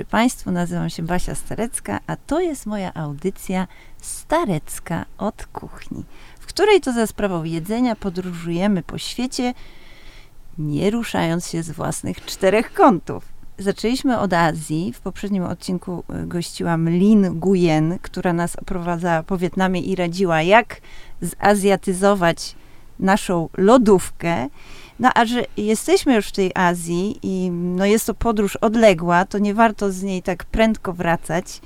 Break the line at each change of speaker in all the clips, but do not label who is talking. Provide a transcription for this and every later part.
dobry Państwu, nazywam się Basia Starecka, a to jest moja audycja Starecka od kuchni, w której to za sprawą jedzenia podróżujemy po świecie, nie ruszając się z własnych czterech kątów. Zaczęliśmy od Azji. W poprzednim odcinku y, gościłam Lin Guyen, która nas oprowadzała po Wietnamie i radziła, jak zazjatyzować naszą lodówkę. No a że jesteśmy już w tej Azji i no jest to podróż odległa, to nie warto z niej tak prędko wracać.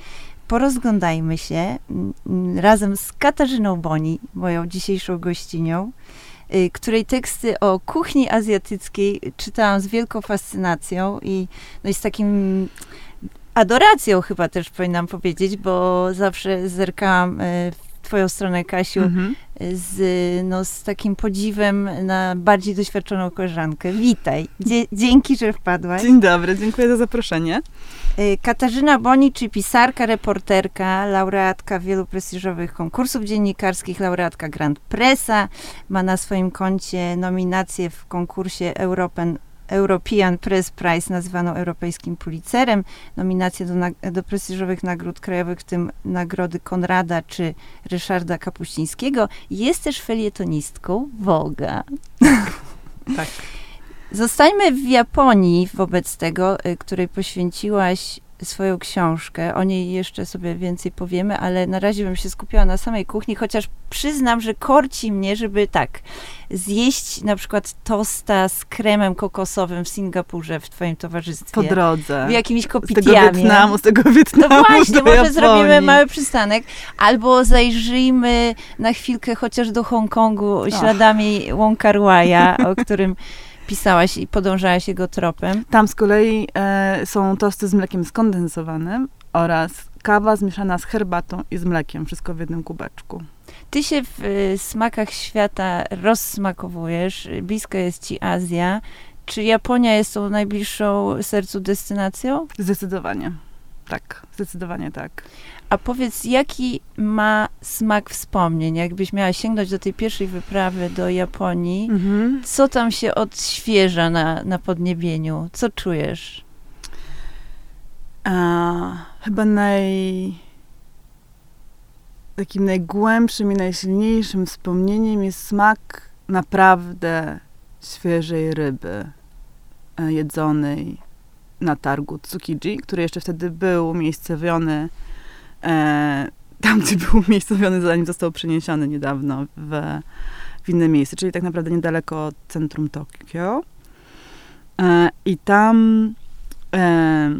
Porozglądajmy się mm, razem z Katarzyną Boni, moją dzisiejszą gościnią, y, której teksty o kuchni azjatyckiej czytałam z wielką fascynacją i, no i z takim adoracją chyba też powinnam powiedzieć, bo zawsze zerkałam y, w twoją stronę, Kasiu, mhm. Z, no, z takim podziwem na bardziej doświadczoną koleżankę. Witaj. Dzie dzięki, że wpadłaś.
Dzień dobry, dziękuję za zaproszenie.
Y, Katarzyna Boni, czyli pisarka, reporterka, laureatka wielu prestiżowych konkursów dziennikarskich, laureatka Grand Pressa, ma na swoim koncie nominację w konkursie Europen European Press Prize, nazywaną europejskim Pulitzerem, nominacje do, do prestiżowych nagród krajowych, w tym nagrody Konrada czy Ryszarda Kapuścińskiego. Jest też felietonistką Woga.
Tak.
Zostańmy w Japonii wobec tego, y, której poświęciłaś swoją książkę. O niej jeszcze sobie więcej powiemy, ale na razie bym się skupiła na samej kuchni, chociaż przyznam, że korci mnie, żeby tak, zjeść na przykład tosta z kremem kokosowym w Singapurze w twoim towarzystwie.
Po drodze.
W jakimś kopitiamie.
Z tego Wietnamu, z tego Wietnamu
No właśnie, może Japonii. zrobimy mały przystanek, albo zajrzyjmy na chwilkę chociaż do Hongkongu śladami Wong Kar o którym pisałaś i podążałaś jego tropem.
Tam z kolei e, są tosty z mlekiem skondensowanym oraz kawa zmieszana z herbatą i z mlekiem, wszystko w jednym kubeczku.
Ty się w y, smakach świata rozsmakowujesz, blisko jest ci Azja. Czy Japonia jest tą najbliższą sercu destynacją?
Zdecydowanie. Tak, zdecydowanie tak.
A powiedz, jaki ma smak wspomnień? Jakbyś miała sięgnąć do tej pierwszej wyprawy do Japonii, mhm. co tam się odświeża na, na podniebieniu? Co czujesz?
A, chyba naj, takim najgłębszym i najsilniejszym wspomnieniem jest smak naprawdę świeżej ryby e, jedzonej na targu Tsukiji, który jeszcze wtedy był umiejscowiony e, tam, gdzie był umiejscowiony, zanim został przeniesiony niedawno w, w inne miejsce, czyli tak naprawdę niedaleko od centrum Tokio. E, I tam e,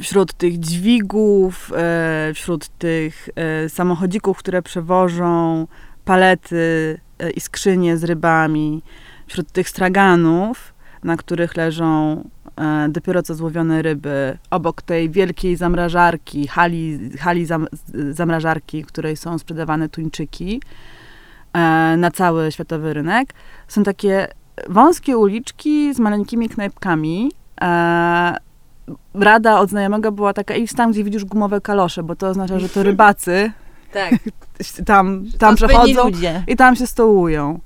wśród tych dźwigów, e, wśród tych e, samochodzików, które przewożą palety e, i skrzynie z rybami, wśród tych straganów, na których leżą dopiero co złowione ryby, obok tej wielkiej zamrażarki, hali, hali zam, zamrażarki, w której są sprzedawane tuńczyki e, na cały światowy rynek, są takie wąskie uliczki z maleńkimi knajpkami. E, rada od znajomego była taka, idź tam, gdzie widzisz gumowe kalosze, bo to oznacza, że to rybacy
tak.
tam, tam przechodzą i tam się stołują.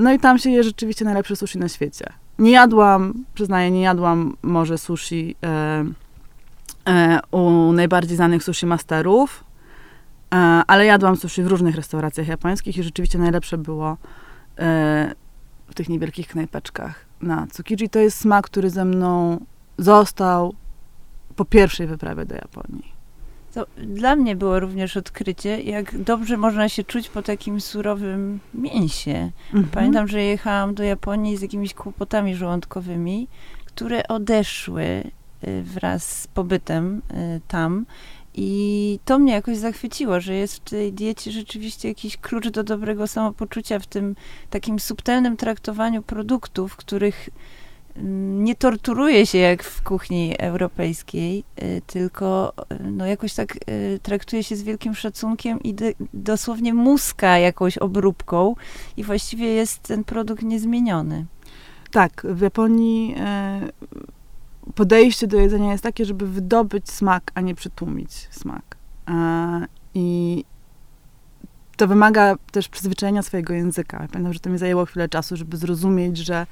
No i tam się je rzeczywiście najlepsze sushi na świecie. Nie jadłam, przyznaję, nie jadłam może sushi e, e, u najbardziej znanych sushi masterów, e, ale jadłam sushi w różnych restauracjach japońskich i rzeczywiście najlepsze było w tych niewielkich knajpeczkach na Tsukiji. To jest smak, który ze mną został po pierwszej wyprawie do Japonii.
To dla mnie było również odkrycie, jak dobrze można się czuć po takim surowym mięsie. Mhm. Pamiętam, że jechałam do Japonii z jakimiś kłopotami żołądkowymi, które odeszły y, wraz z pobytem y, tam. I to mnie jakoś zachwyciło, że jest w tej diecie rzeczywiście jakiś klucz do dobrego samopoczucia, w tym takim subtelnym traktowaniu produktów, których nie torturuje się jak w kuchni europejskiej, y, tylko y, no jakoś tak y, traktuje się z wielkim szacunkiem i dosłownie muska jakąś obróbką i właściwie jest ten produkt niezmieniony.
Tak, w Japonii e, podejście do jedzenia jest takie, żeby wydobyć smak, a nie przytłumić smak. E, I to wymaga też przyzwyczajenia swojego języka. Pamiętam, że to mi zajęło chwilę czasu, żeby zrozumieć, że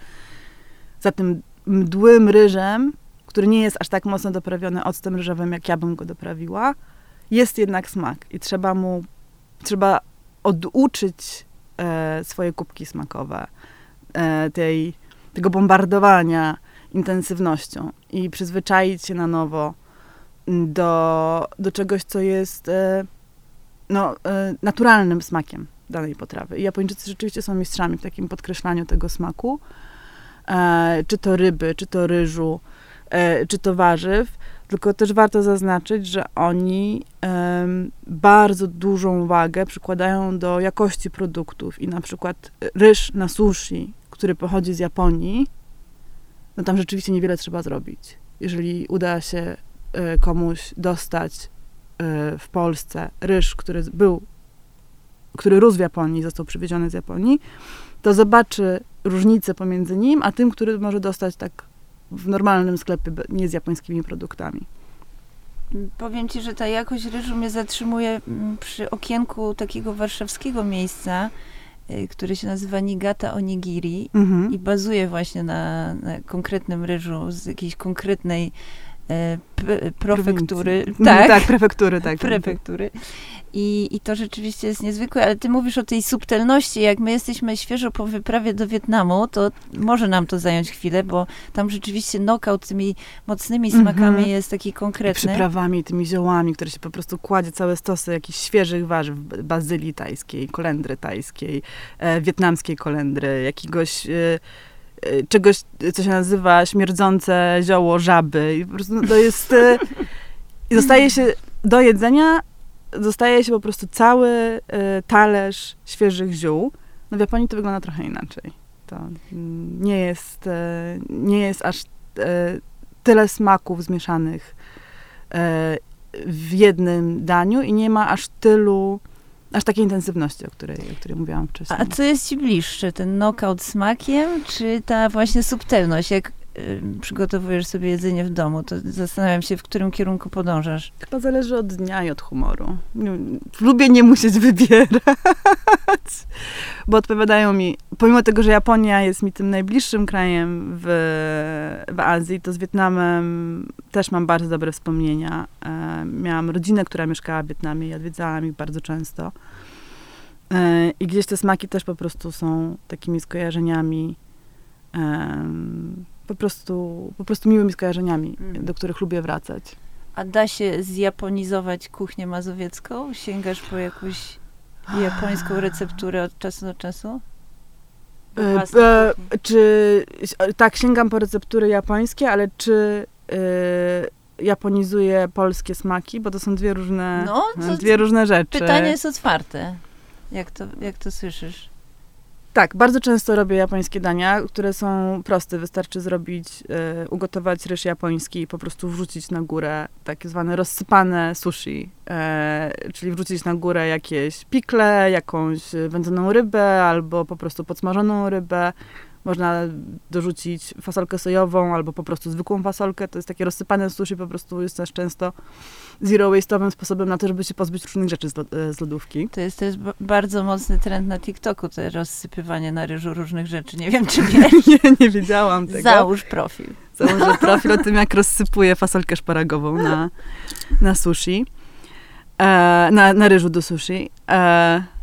za tym mdłym ryżem który nie jest aż tak mocno doprawiony octem ryżowym, jak ja bym go doprawiła, jest jednak smak i trzeba mu, trzeba oduczyć e, swoje kubki smakowe e, tej, tego bombardowania intensywnością i przyzwyczaić się na nowo do, do czegoś, co jest e, no, e, naturalnym smakiem danej potrawy. I Japończycy rzeczywiście są mistrzami w takim podkreślaniu tego smaku, czy to ryby, czy to ryżu, e, czy to warzyw. Tylko też warto zaznaczyć, że oni bardzo dużą wagę przykładają do jakości produktów i na przykład ryż na sushi, który pochodzi z Japonii, no tam rzeczywiście niewiele trzeba zrobić. Jeżeli uda się e, komuś dostać e, w Polsce ryż, który był, który rósł w Japonii, został przywieziony z Japonii, to zobaczy różnicę pomiędzy nim, a tym, który może dostać tak w normalnym sklepie, nie z japońskimi produktami.
Powiem ci, że ta jakość ryżu mnie zatrzymuje mm, przy okienku takiego warszawskiego miejsca, y, który się nazywa Nigata Onigiri mhm. i bazuje właśnie na, na, konkretnym ryżu z jakiejś konkretnej prefektury.
Tak, tak, prefektury, tak.
Prefektury. I, I to rzeczywiście jest niezwykłe, ale ty mówisz o tej subtelności. Jak my jesteśmy świeżo po wyprawie do Wietnamu, to może nam to zająć chwilę, bo tam rzeczywiście knockout tymi mocnymi smakami mm -hmm. jest taki konkretny. I
przyprawami, tymi ziołami, które się po prostu kładzie całe stosy jakichś świeżych warzyw, bazylii tajskiej, kolendry tajskiej, e, wietnamskiej kolendry, jakiegoś... E, e czegoś, co się nazywa śmierdzące zioło żaby. I po prostu to jest... E, I zostaje się do jedzenia dostaje się po prostu cały y, talerz świeżych ziół. No w Japonii to wygląda trochę inaczej. To nie jest, y, nie jest aż y, tyle smaków zmieszanych w jednym daniu i nie ma aż tylu, aż takiej intensywności, o której, o której mówiłam wcześniej.
A co jest ci bliższe, ten knockout smakiem, czy ta właśnie subtelność? Jak przygotowujesz sobie jedzenie w domu, to zastanawiam się, w którym kierunku podążasz.
Chyba zależy od dnia i od humoru. Lubię nie musieć wybierać, bo odpowiadają mi, pomimo tego, że Japonia jest mi tym najbliższym krajem w, w Azji, to z Wietnamem też mam bardzo dobre wspomnienia. E, miałam rodzinę, która mieszkała w Wietnamie i odwiedzałam ich bardzo często. E, I gdzieś te smaki też po prostu są takimi skojarzeniami po prostu, po prostu miłymi skojarzeniami, mm. do których lubię wracać.
A da się zjaponizować kuchnię mazowiecką? Sięgasz po jakąś japońską recepturę od czasu do czasu?
E, e, czy tak, sięgam po receptury japońskie, ale czy e, japonizuję polskie smaki? Bo to są dwie różne, no, dwie różne rzeczy.
Pytanie jest otwarte. Jak to, jak to słyszysz?
Tak, bardzo często robię japońskie dania, które są proste. Wystarczy zrobić, y, ugotować ryż japoński i po prostu wrzucić na górę tak zwane rozsypane sushi, y, czyli wrzucić na górę jakieś pikle, jakąś wędzoną rybę albo po prostu podsmażoną rybę. Można dorzucić fasolkę sojową albo po prostu zwykłą fasolkę. To jest takie rozsypane sushi, po prostu jest też często zero waste'owym sposobem na to, żeby się pozbyć różnych rzeczy z, e, lodówki.
To jest też bardzo mocny trend na TikToku, to rozsypywanie na ryżu różnych rzeczy. Nie wiem, czy wiesz.
nie, nie wiedziałam tego.
Załóż profil.
Założę profil o tym, jak rozsypuję fasolkę szparagową na, na sushi. E, na, na ryżu do sushi. E,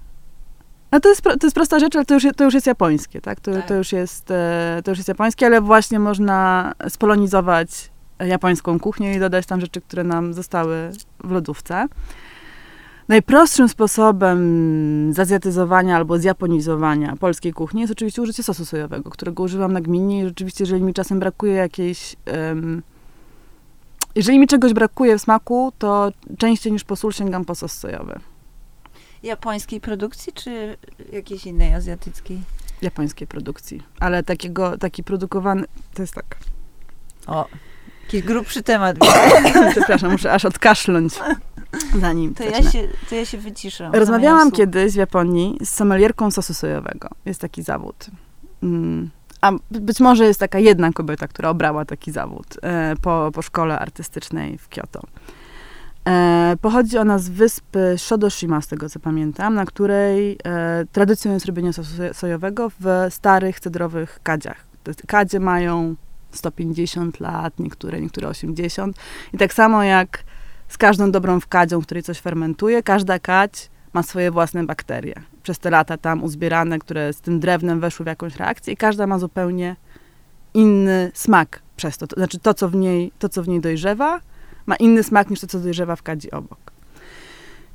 no to jest, to jest prosta rzecz, ale to już, to już jest japońskie, tak? To, tak. To, już jest, e, to już jest japońskie, ale właśnie można spolonizować japońską kuchnię i dodać tam rzeczy, które nam zostały w lodówce. Najprostszym sposobem zazjatyzowania albo zjaponizowania polskiej kuchni jest oczywiście użycie sosu sojowego, którego używam nagminnie i rzeczywiście, jeżeli mi czasem brakuje jakiejś... Um, jeżeli mi czegoś brakuje w smaku, to częściej niż po sól sięgam po sos sojowy.
Japońskiej produkcji, czy jakiejś innej azjatyckiej?
Japońskiej produkcji, ale takiego, taki produkowany, to jest tak.
O, Jakiś grubszy temat.
Przepraszam, muszę aż odkaszlnąć zanim
to ja, się, to ja się wyciszę.
Rozmawiałam kiedyś w Japonii z somelierką sosu sojowego. Jest taki zawód. Mm. A być może jest taka jedna kobieta, która obrała taki zawód e, po, po szkole artystycznej w Kyoto. E, pochodzi ona z wyspy Shodoshima, z tego co pamiętam, na której e, tradycją jest robienie sosu sojowego w starych, cedrowych kadziach. Kadzie mają 150 lat, niektóre, niektóre 80. I tak samo jak z każdą dobrą wkadzią, w której coś fermentuje, każda kać ma swoje własne bakterie. Przez te lata tam uzbierane, które z tym drewnem weszły w jakąś reakcję i każda ma zupełnie inny smak przez to. to znaczy to, co w niej, to, co w niej dojrzewa, ma inny smak niż to, co dojrzewa w kadzi obok.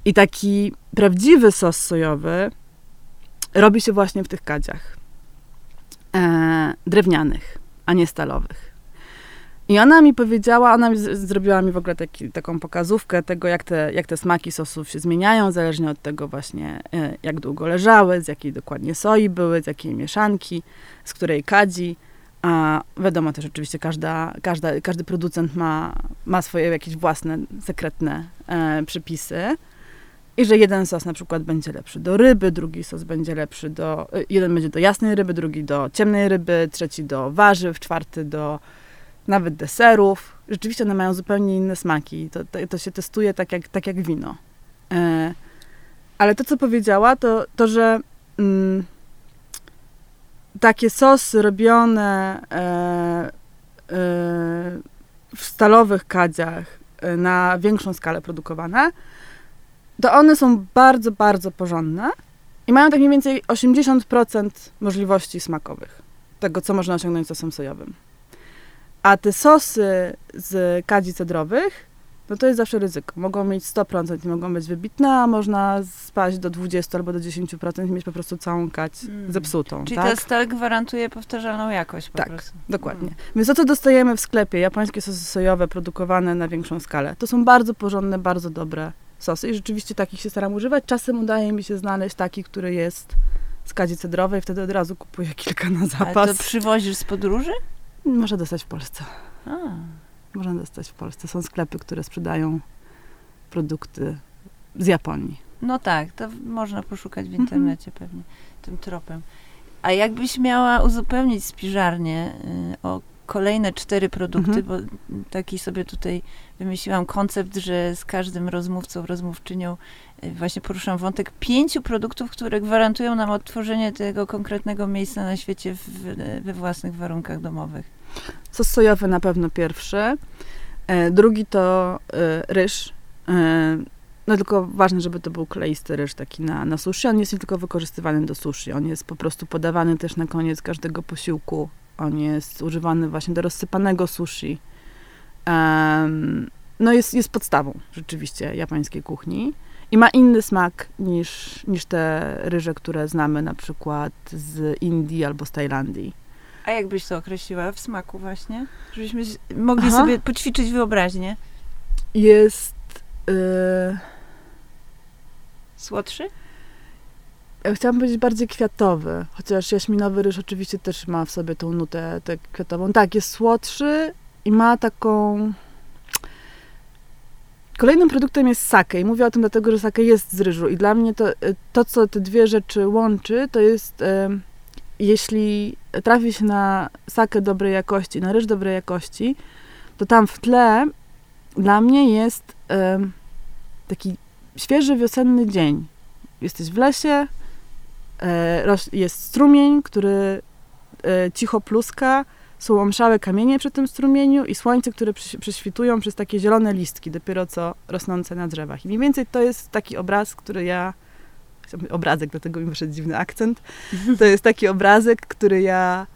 I taki prawdziwy sos sojowy robi się właśnie w tych kadziach e, drewnianych, a nie stalowych. I ona mi powiedziała, ona mi zrobiła mi w ogóle taki, taką pokazówkę tego, jak te, jak te smaki sosów się zmieniają, zależnie od tego właśnie, e, jak długo leżały, z jakiej dokładnie soi były, z jakiej mieszanki, z której kadzi. A wiadomo też oczywiście, każda, każda, każdy producent ma, ma swoje jakieś własne, sekretne e, przypisy. I że jeden sos na przykład będzie lepszy do ryby, drugi sos będzie lepszy do. E, jeden będzie do jasnej ryby, drugi do ciemnej ryby, trzeci do warzyw, czwarty do nawet deserów. Rzeczywiście one mają zupełnie inne smaki. To, to, to się testuje tak jak, tak jak wino. E, ale to, co powiedziała, to, to że mm, takie sosy robione e, e, w stalowych kadziach e, na większą skalę produkowane, to one są bardzo, bardzo porządne i mają tak mniej więcej 80% możliwości smakowych tego, co można osiągnąć sosem sojowym. A te sosy z kadzi cedrowych, no to jest zawsze ryzyko. Mogą mieć 100% i mogą być wybitne, a można spaść do 20 albo do 10% i mieć po prostu całą kać mm. zepsutą.
Czyli
tak?
ta stal gwarantuje powtarzalną jakość po
tak,
prostu.
dokładnie. Mm. Więc to, co dostajemy w sklepie, japońskie sosy sojowe produkowane na większą skalę, to są bardzo porządne, bardzo dobre sosy i rzeczywiście takich się staram używać. Czasem udaje mi się znaleźć taki, który jest z kadzi cedrowej, wtedy od razu kupuję kilka na zapas.
Ale to przywozisz z podróży?
Można dostać w Polsce.
A.
Można dostać w Polsce. Są sklepy, które sprzedają produkty z Japonii.
No tak, to można poszukać w internecie mhm. pewnie tym tropem. A jakbyś miała uzupełnić spiżarnię y, o kolejne cztery produkty, mhm. bo taki sobie tutaj wymyśliłam koncept, że z każdym rozmówcą, rozmówczynią y, właśnie poruszam wątek pięciu produktów, które gwarantują nam odtworzenie tego konkretnego miejsca na świecie w, we własnych warunkach domowych.
Sos sojowy na pewno pierwszy. E, drugi to e, ryż. E, no tylko ważne, żeby to był kleisty ryż taki na, na sushi. On jest nie tylko wykorzystywany do sushi, on jest po prostu podawany też na koniec każdego posiłku. On jest używany właśnie do rozsypanego sushi. Um, no jest, jest podstawą rzeczywiście japońskiej kuchni i ma inny smak niż, niż te ryże, które znamy na przykład z Indii albo z Tajlandii.
A jak byś to określiła w smaku właśnie? Żebyśmy mogli Aha. sobie poćwiczyć wyobraźnię.
Jest... Yy...
Słodszy?
Ja chciałam powiedzieć bardziej kwiatowy, chociaż jaśminowy ryż oczywiście też ma w sobie tą nutę tę kwiatową. Tak, jest słodszy i ma taką... Kolejnym produktem jest sake i mówię o tym dlatego, że sake jest z ryżu i dla mnie to, y, to co te dwie rzeczy łączy, to jest... Yy jeśli trafi się na sakę dobrej jakości, na ryż dobrej jakości, to tam w tle dla mnie jest taki świeży wiosenny dzień. Jesteś w lesie, e, jest strumień, który e, cicho pluska, są omszałe kamienie przy tym strumieniu i słońce, które prześwitują przez takie zielone listki, dopiero co rosnące na drzewach. I mniej więcej to jest taki obraz, który ja obrazek, dlatego mi wyszedł dziwny akcent. To jest taki obrazek, który ja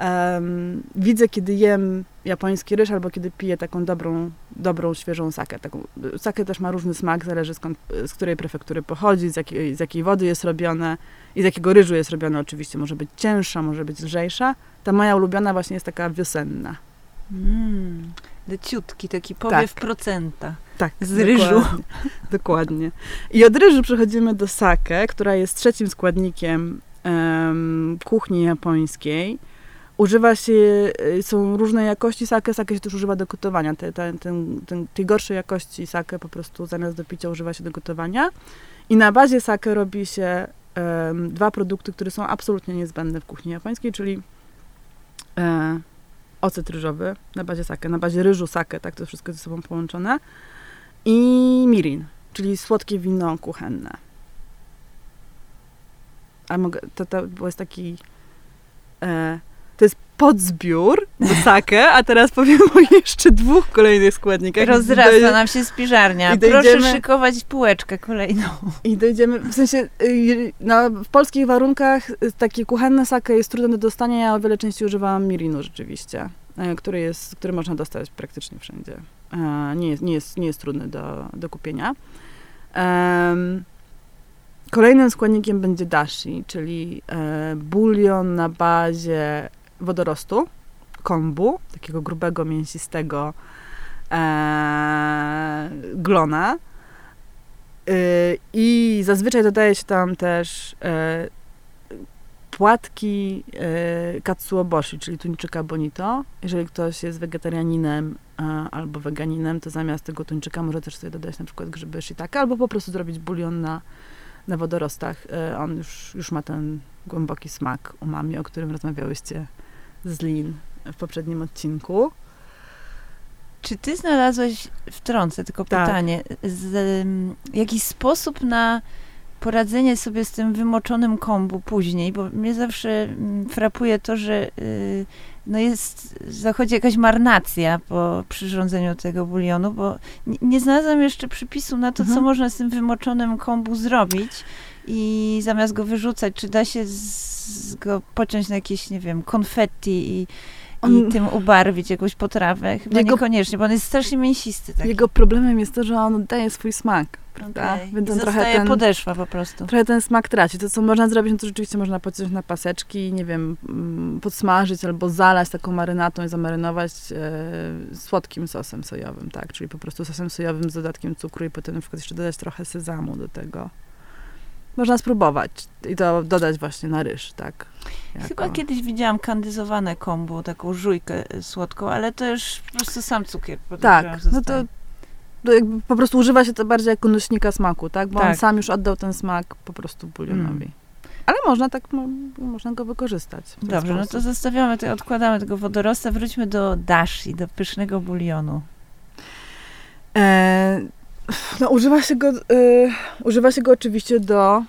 um, widzę, kiedy jem japoński ryż albo kiedy piję taką dobrą, dobrą świeżą sakę. Taką, sakę też ma różny smak, zależy skąd, z której prefektury pochodzi, z jakiej, z jakiej wody jest robione i z jakiego ryżu jest robione. Oczywiście może być cięższa, może być lżejsza. Ta moja ulubiona właśnie jest taka wiosenna.
Mm, leciutki, taki powiew tak. procenta.
Tak,
z ryżu.
Dokładnie, dokładnie. I od ryżu przechodzimy do sake, która jest trzecim składnikiem um, kuchni japońskiej. Używa się, y, są różne jakości sake, sake się też używa do gotowania. Te, te, ten, ten, tej gorszej jakości sake po prostu zamiast do picia używa się do gotowania. I na bazie sake robi się um, dwa produkty, które są absolutnie niezbędne w kuchni japońskiej, czyli e, ocet ryżowy na bazie sake, na bazie ryżu sake, tak to wszystko ze sobą połączone i mirin, czyli słodkie wino kuchenne. A mogę, to, to jest taki, e, to jest podzbiór do sake, a teraz powiem o jeszcze dwóch kolejnych składnikach.
Rozrasta nam się spiżarnia.
i
Proszę
dojdziemy-
szykować półeczkę kolejną.
I dojdziemy, w sensie y, na, w polskich warunkach y, takie kuchenne sake jest trudne do dostania, ja o wiele częściej używałam mirinu rzeczywiście, y, który, jest, który można dostać praktycznie wszędzie. E, Nie jest, nie jest, nie jest trudny do, do kupienia. Kolejnym składnikiem będzie dashi, czyli e, bulion na bazie wodorostu, kombu, takiego grubego, mięsistego e, glona. I zazwyczaj dodaje się tam też płatki katsuoboshi, czyli tuńczyka bonito. Jeżeli ktoś jest wegetarianinem albo weganinem, to zamiast tego tuńczyka może też sobie dodać na przykład grzyby shiitake, albo po prostu zrobić bulion na, na wodorostach. E, on już, już ma ten głęboki smak umami, o którym rozmawiałyście z Lin w poprzednim odcinku.
Czy ty znalazłeś, wtrącę tylko
Tak.
pytanie, z, em, jakiś sposób na poradzenie sobie z tym wymoczonym kombu później, bo mnie zawsze mm, frapuje to, że y, no jest, zachodzi jakaś marnacja po przyrządzeniu tego bulionu, bo nie, nie znalazłam jeszcze przypisu na to, co
Mhm.
można z tym wymoczonym kombu zrobić i zamiast go wyrzucać, czy da się z, go pociąć na jakieś, nie wiem, konfetti i, i
On-
tym ubarwić jakąś potrawę? Chyba
Jego-
niekoniecznie, bo on jest strasznie mięsisty. Taki.
Jego problemem jest to, że on oddaje swój smak, prawda?
Okej.
Więc
I
on trochę ten,
podeszwa po prostu.
trochę ten smak traci. To, co można zrobić, no to rzeczywiście można pociąć na paseczki nie wiem, mm, podsmażyć albo zalać taką marynatą i zamarynować e, słodkim sosem sojowym, tak? Czyli po prostu sosem sojowym z dodatkiem cukru i potem na przykład jeszcze dodać trochę sezamu do tego. Można spróbować i to dodać właśnie na ryż, tak?
Chyba
Jako-
kiedyś widziałam kandyzowane kombu, taką żujkę y, słodką, ale to już po prostu sam cukier
Tak, no to jakby po prostu używa się to bardziej jako nośnika smaku, tak? Bo on
Tak.
sam już oddał ten smak po prostu bulionowi.
Mm.
Ale można tak, mo, można go wykorzystać.
Dobrze, no to
sposób.
zostawiamy, to odkładamy tego wodorosta, wróćmy do dashi, do pysznego bulionu.
E, no, używa się go, e, używa się go oczywiście do,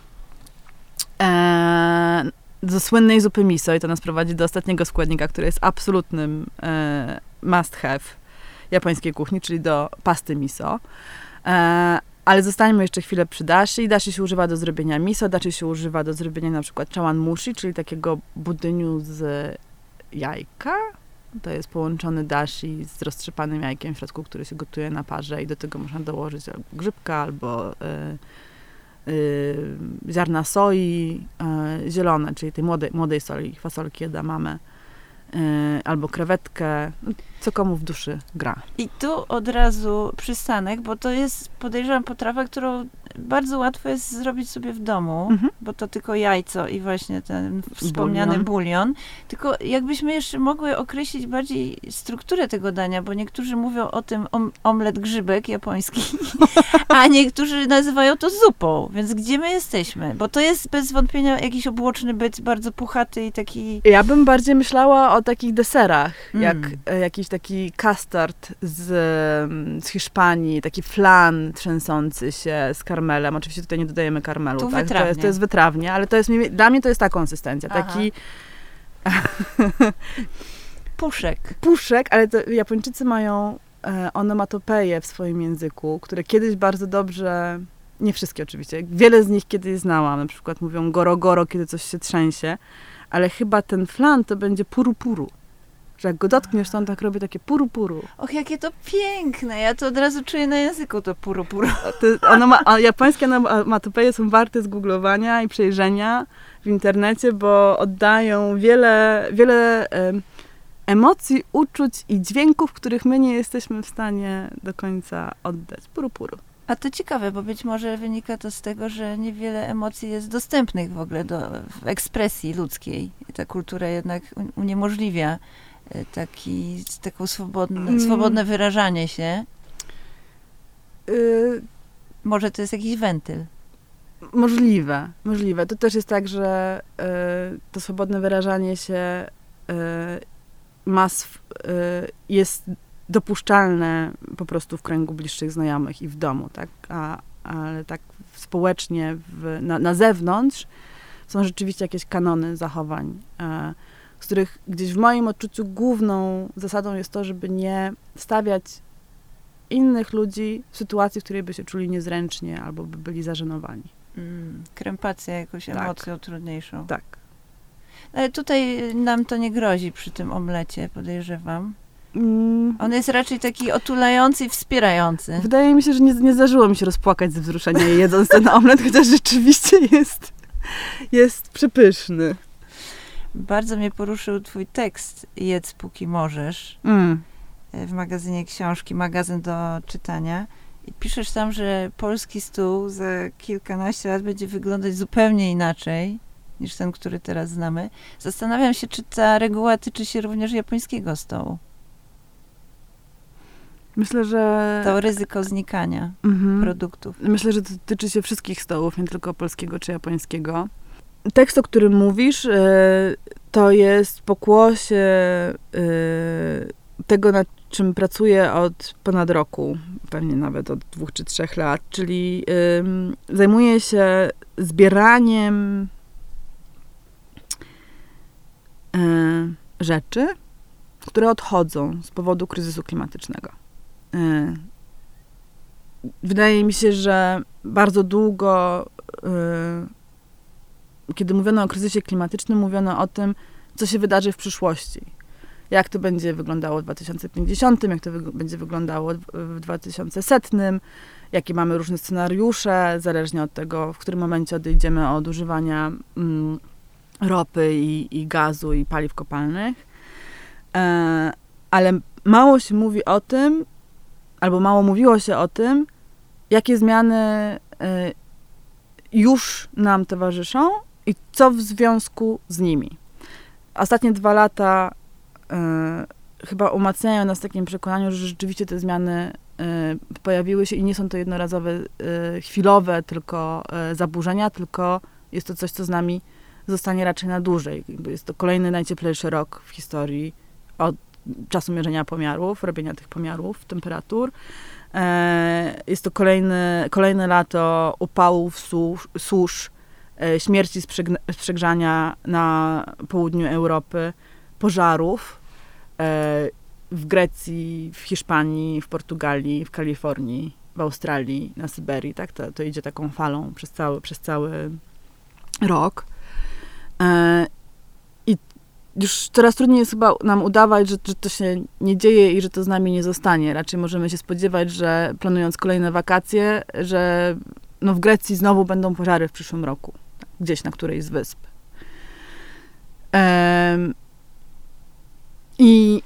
e, do słynnej zupy miso i to nas prowadzi do ostatniego składnika, który jest absolutnym e, must have japońskiej kuchni, czyli do pasty miso. E, ale zostańmy jeszcze chwilę przy dashi. Dashi się używa do zrobienia miso, dashi się używa do zrobienia na przykład chawan mushi, czyli takiego budyniu z jajka. To jest połączony dashi z roztrzepanym jajkiem w środku, który się gotuje na parze i do tego można dołożyć albo grzybka, albo y, y, ziarna soi y, zielone, czyli tej młodej, młodej soli, fasolki edamame, y, albo krewetkę, co komu w duszy gra.
I tu od razu przystanek, bo to jest, podejrzewam, potrawa, którą bardzo łatwo jest zrobić sobie w domu,
Mhm.
bo to tylko jajco i właśnie ten wspomniany
Bulion.
bulion. Tylko jakbyśmy jeszcze mogły określić bardziej strukturę tego dania, bo niektórzy mówią o tym om, omlet grzybek japoński, a niektórzy nazywają to zupą. Więc gdzie my jesteśmy? Bo to jest bez wątpienia jakiś obłoczny byt, bardzo puchaty i taki...
Ja bym bardziej myślała o takich deserach,
Mm.
jak e, jakiś taki custard z, mm, z Hiszpanii, taki flan trzęsący się z karmelem. Oczywiście tutaj nie dodajemy karmelu,
Tu
tak? To jest,
wytrawnie.
to jest wytrawnie, ale to jest, dla mnie to jest ta konsystencja,
Aha.
taki
Puszek.
puszek, ale to Japończycy mają e, onomatopeje w swoim języku, które kiedyś bardzo dobrze, nie wszystkie oczywiście, wiele z nich kiedyś znałam, na przykład mówią goro goro, kiedy coś się trzęsie, ale chyba ten flan to będzie puru puru. Że jak go dotkniesz, to on tak robi takie puru puru.
Och, jakie to piękne. Ja to od razu czuję na języku to puru puru.
A To, ono ma, a japońskie onomatopeje są warte zgooglowania i przejrzenia w internecie, bo oddają wiele, wiele em, emocji, uczuć i dźwięków, których my nie jesteśmy w stanie do końca oddać. Puru puru.
A to ciekawe, bo być może wynika to z tego, że niewiele emocji jest dostępnych w ogóle do, w ekspresji ludzkiej. I ta kultura jednak uniemożliwia taki, taką swobodne,
Mm.
swobodne wyrażanie się.
Y,
Może to jest jakiś wentyl.
Możliwe, możliwe. To też jest tak, że y, to swobodne wyrażanie się y, ma y, jest dopuszczalne po prostu w kręgu bliższych znajomych i w domu, tak? A, ale tak społecznie w, na, na zewnątrz są rzeczywiście jakieś kanony zachowań, e, z których gdzieś w moim odczuciu główną zasadą jest to, żeby nie stawiać innych ludzi w sytuacji, w której by się czuli niezręcznie albo by byli zażenowani.
Mm, krępacja jakąś
Tak.
emocją trudniejszą.
Tak.
Ale tutaj nam to nie grozi przy tym omlecie, podejrzewam.
Mm,
On jest raczej taki otulający i wspierający.
Wydaje mi się, że nie, nie zdarzyło mi się rozpłakać ze wzruszenia jedząc ten omlet, chociaż rzeczywiście jest, jest przepyszny.
Bardzo mnie poruszył twój tekst Jedz póki możesz
Mm.
e, w magazynie książki, magazyn do czytania. I piszesz tam, że polski stół za kilkanaście lat będzie wyglądać zupełnie inaczej niż ten, który teraz znamy. Zastanawiam się, czy ta reguła tyczy się również japońskiego stołu.
Myślę, że...
To ryzyko znikania
Mhm.
produktów.
Myślę, że to tyczy się wszystkich stołów, nie tylko polskiego czy japońskiego. Tekst, o którym mówisz, e, to jest pokłosie e, tego, nad czym pracuję od ponad roku, pewnie nawet od dwóch czy trzech lat, czyli zajmuję się zbieraniem e, rzeczy, które odchodzą z powodu kryzysu klimatycznego. Wydaje mi się, że bardzo długo, kiedy mówiono o kryzysie klimatycznym, mówiono o tym, co się wydarzy w przyszłości. Jak to będzie wyglądało w 2050, jak to będzie wyglądało w- w 2100, jakie mamy różne scenariusze, zależnie od tego, w którym momencie odejdziemy od używania mm, ropy i, i gazu i paliw kopalnych. E, ale mało się mówi o tym, albo mało mówiło się o tym, jakie zmiany e, już nam towarzyszą i co w związku z nimi. Ostatnie dwa lata e, chyba umacniają nas w takim przekonaniu, że rzeczywiście te zmiany e, pojawiły się i nie są to jednorazowe, e, chwilowe tylko zaburzenia, tylko jest to coś, co z nami zostanie raczej na dłużej. Jest to kolejny najcieplejszy rok w historii od czasu mierzenia pomiarów, robienia tych pomiarów temperatur. Jest to kolejny, kolejne lato upałów, susz, susz śmierci z, przegn- z przegrzania na południu Europy, pożarów e, w Grecji, w Hiszpanii, w Portugalii, w Kalifornii, w Australii, na Syberii. Tak? To, to idzie taką falą przez cały, przez cały rok. E, I już coraz trudniej jest chyba nam udawać, że, że to się nie dzieje i że to z nami nie zostanie. Raczej możemy się spodziewać, że planując kolejne wakacje, że no w Grecji znowu będą pożary w przyszłym roku. Gdzieś na którejś z wysp. I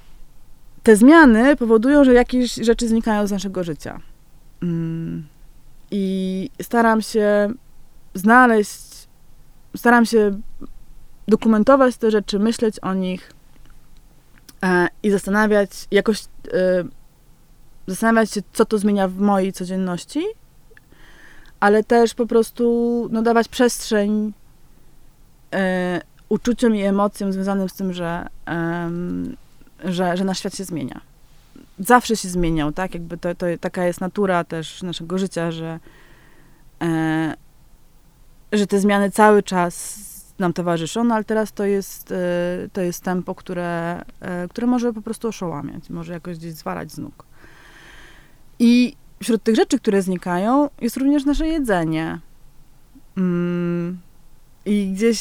te zmiany powodują, że jakieś rzeczy znikają z naszego życia. Mm. I staram się znaleźć, staram się dokumentować te rzeczy, myśleć o nich e, i zastanawiać, jakoś e, zastanawiać się, co to zmienia w mojej codzienności, ale też po prostu no, dawać przestrzeń e, uczuciom i emocjom związanym z tym, że, em, że, że nasz świat się zmienia. Zawsze się zmieniał, tak? Jakby to, to taka jest natura też naszego życia, że, e, że te zmiany cały czas nam towarzyszą, no ale teraz to jest, e, to jest tempo, które, które może po prostu oszałamiać, może jakoś gdzieś zwalać z nóg. I wśród tych rzeczy, które znikają, jest również nasze jedzenie. Mm, I gdzieś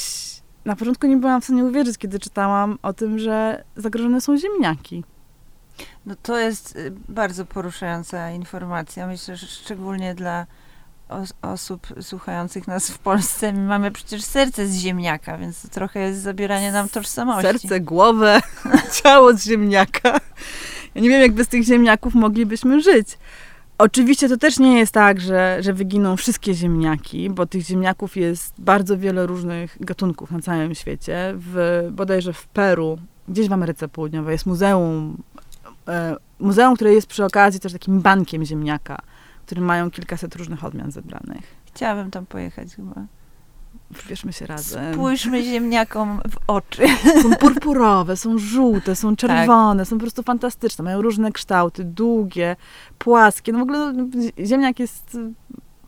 na początku nie byłam w stanie uwierzyć, kiedy czytałam o tym, że zagrożone są ziemniaki.
No to jest y, bardzo poruszająca informacja. Myślę, że szczególnie dla os- osób słuchających nas w Polsce. My mamy przecież serce z ziemniaka, więc to trochę jest zabieranie nam tożsamości.
Serce, głowę, ciało z ziemniaka. Ja nie wiem, jak bez tych ziemniaków moglibyśmy żyć. Oczywiście to też nie jest tak, że, że wyginą wszystkie ziemniaki, bo tych ziemniaków jest bardzo wiele różnych gatunków na całym świecie. W, bodajże w Peru, gdzieś w Ameryce Południowej jest muzeum, e, muzeum, które jest przy okazji też takim bankiem ziemniaka, w którym mają kilkaset różnych odmian zebranych.
Chciałabym tam pojechać chyba.
Wybierzmy się razem.
Spójrzmy ziemniakom w oczy.
Są purpurowe, są żółte, są czerwone, są po prostu fantastyczne. Mają różne kształty, długie, płaskie. No w ogóle ziemniak jest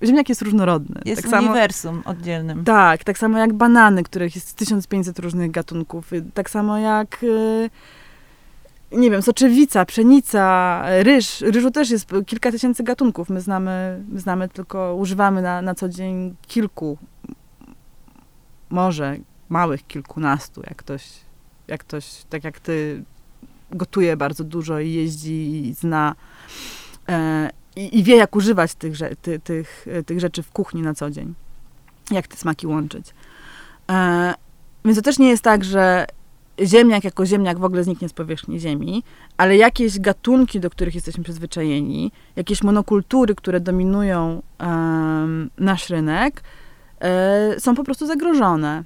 ziemniak jest różnorodny.
Jest
tak samo,
uniwersum oddzielnym.
tak, tak samo jak banany, których jest 1500 różnych gatunków. Tak samo jak, y, nie wiem, soczewica, pszenica, ryż. Ryżu też jest kilka tysięcy gatunków. My znamy, my znamy tylko, używamy na, na co dzień kilku, może małych kilkunastu, jak ktoś, jak ktoś, tak jak ty, gotuje bardzo dużo i jeździ i zna e, i, i wie, jak używać tych, rze- ty, tych, e, tych rzeczy w kuchni na co dzień. Jak te smaki łączyć. E, więc to też nie jest tak, że ziemniak jako ziemniak w ogóle zniknie z powierzchni ziemi, ale jakieś gatunki, do których jesteśmy przyzwyczajeni, jakieś monokultury, które dominują em, nasz rynek, e, są po prostu zagrożone.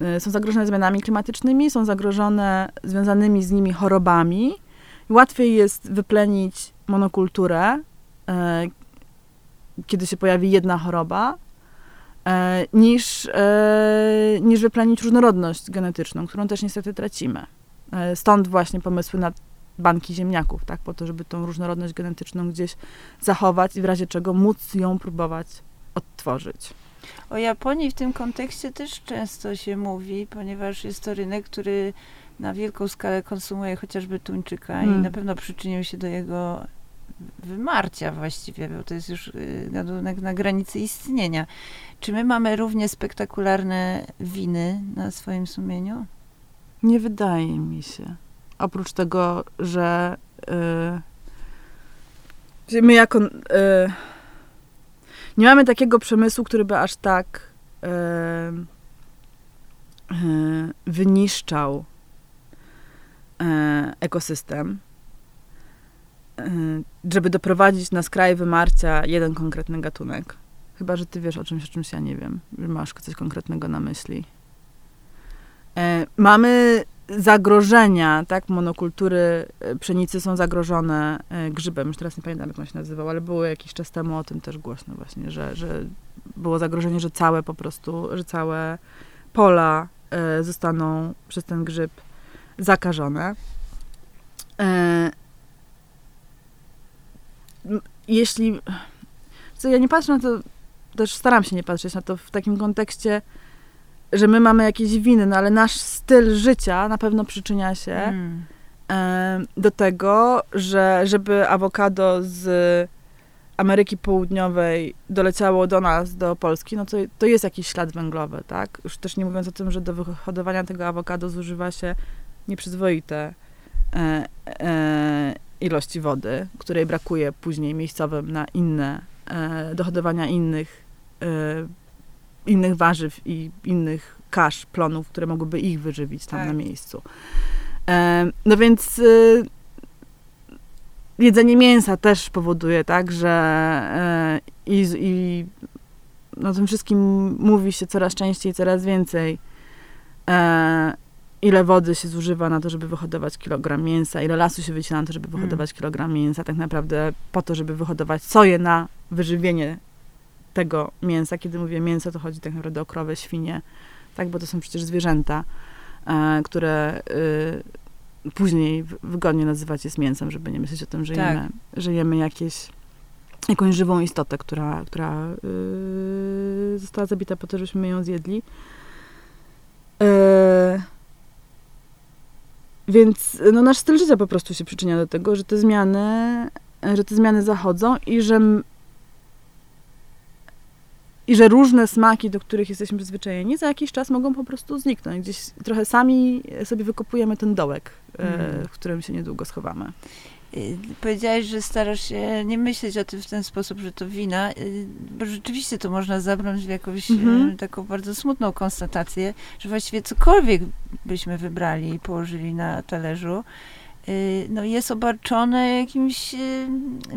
E, Są zagrożone zmianami klimatycznymi, są zagrożone związanymi z nimi chorobami. Łatwiej jest wyplenić monokulturę, e, kiedy się pojawi jedna choroba, e, niż, e, niż wyplenić różnorodność genetyczną, którą też niestety tracimy. E, Stąd właśnie pomysły na banki ziemniaków, tak, po to, żeby tą różnorodność genetyczną gdzieś zachować i w razie czego móc ją próbować odtworzyć.
O Japonii w tym kontekście też często się mówi, ponieważ jest to rynek, który na wielką skalę konsumuje chociażby tuńczyka i
Mm.
na pewno przyczynił się do jego wymarcia właściwie, bo to jest już y, gatunek na granicy istnienia. Czy my mamy równie spektakularne winy na swoim sumieniu?
Nie wydaje mi się. Oprócz tego, że y, że my jako. Y, nie mamy takiego przemysłu, który by aż tak y, y, wyniszczał y, ekosystem, y, żeby doprowadzić na skraj wymarcia jeden konkretny gatunek. Chyba, że ty wiesz o czymś, o czymś ja nie wiem, masz coś konkretnego na myśli. E, Mamy zagrożenia, tak? Monokultury e, pszenicy są zagrożone e, grzybem. Już teraz nie pamiętam, jak on się nazywał, ale było jakiś czas temu o tym też głośno właśnie, że, że było zagrożenie, że całe po prostu, że całe pola e, zostaną przez ten grzyb zakażone. Jeśli... Co, ja nie patrzę na to, też staram się nie patrzeć na to w takim kontekście, że my mamy jakieś winy, no ale nasz styl życia na pewno przyczynia się
Mm.
do tego, że żeby awokado z Ameryki Południowej doleciało do nas, do Polski, no to, to jest jakiś ślad węglowy, tak? Już też nie mówiąc o tym, że do wyhodowania tego awokado zużywa się nieprzyzwoite e, e, ilości wody, której brakuje później miejscowym na inne, e, do hodowania innych, e, innych warzyw i innych kasz, plonów, które mogłyby ich wyżywić tam
Tak.
na miejscu. No więc y, jedzenie mięsa też powoduje, tak, że e, i, i tym wszystkim mówi się coraz częściej, coraz więcej. E, ile wody się zużywa na to, żeby wyhodować kilogram mięsa, ile lasu się wycina na to, żeby wyhodować kilogram mięsa, tak naprawdę po to, żeby wyhodować soję na wyżywienie tego mięsa. Kiedy mówię mięso, to chodzi tak naprawdę o krowę, świnie, tak, bo to są przecież zwierzęta, e, które y, później wygodnie nazywać jest mięsem, żeby nie myśleć o tym, że
Tak.
jemy, że jemy jakieś, jakąś żywą istotę, która, która y, została zabita po to, żebyśmy ją zjedli. E, więc no, nasz styl życia po prostu się przyczynia do tego, że te zmiany, że te zmiany zachodzą i że i że różne smaki, do których jesteśmy przyzwyczajeni, za jakiś czas mogą po prostu zniknąć. Gdzieś trochę sami sobie wykopujemy ten dołek, e,
Mm.
w którym się niedługo schowamy.
Y, Powiedziałeś, że starasz się nie myśleć o tym w ten sposób, że to wina, y, bo rzeczywiście to można zabrać w jakąś
Mhm.
y, taką bardzo smutną konstatację, że właściwie cokolwiek byśmy wybrali i położyli na talerzu, no jest obarczone jakimś y,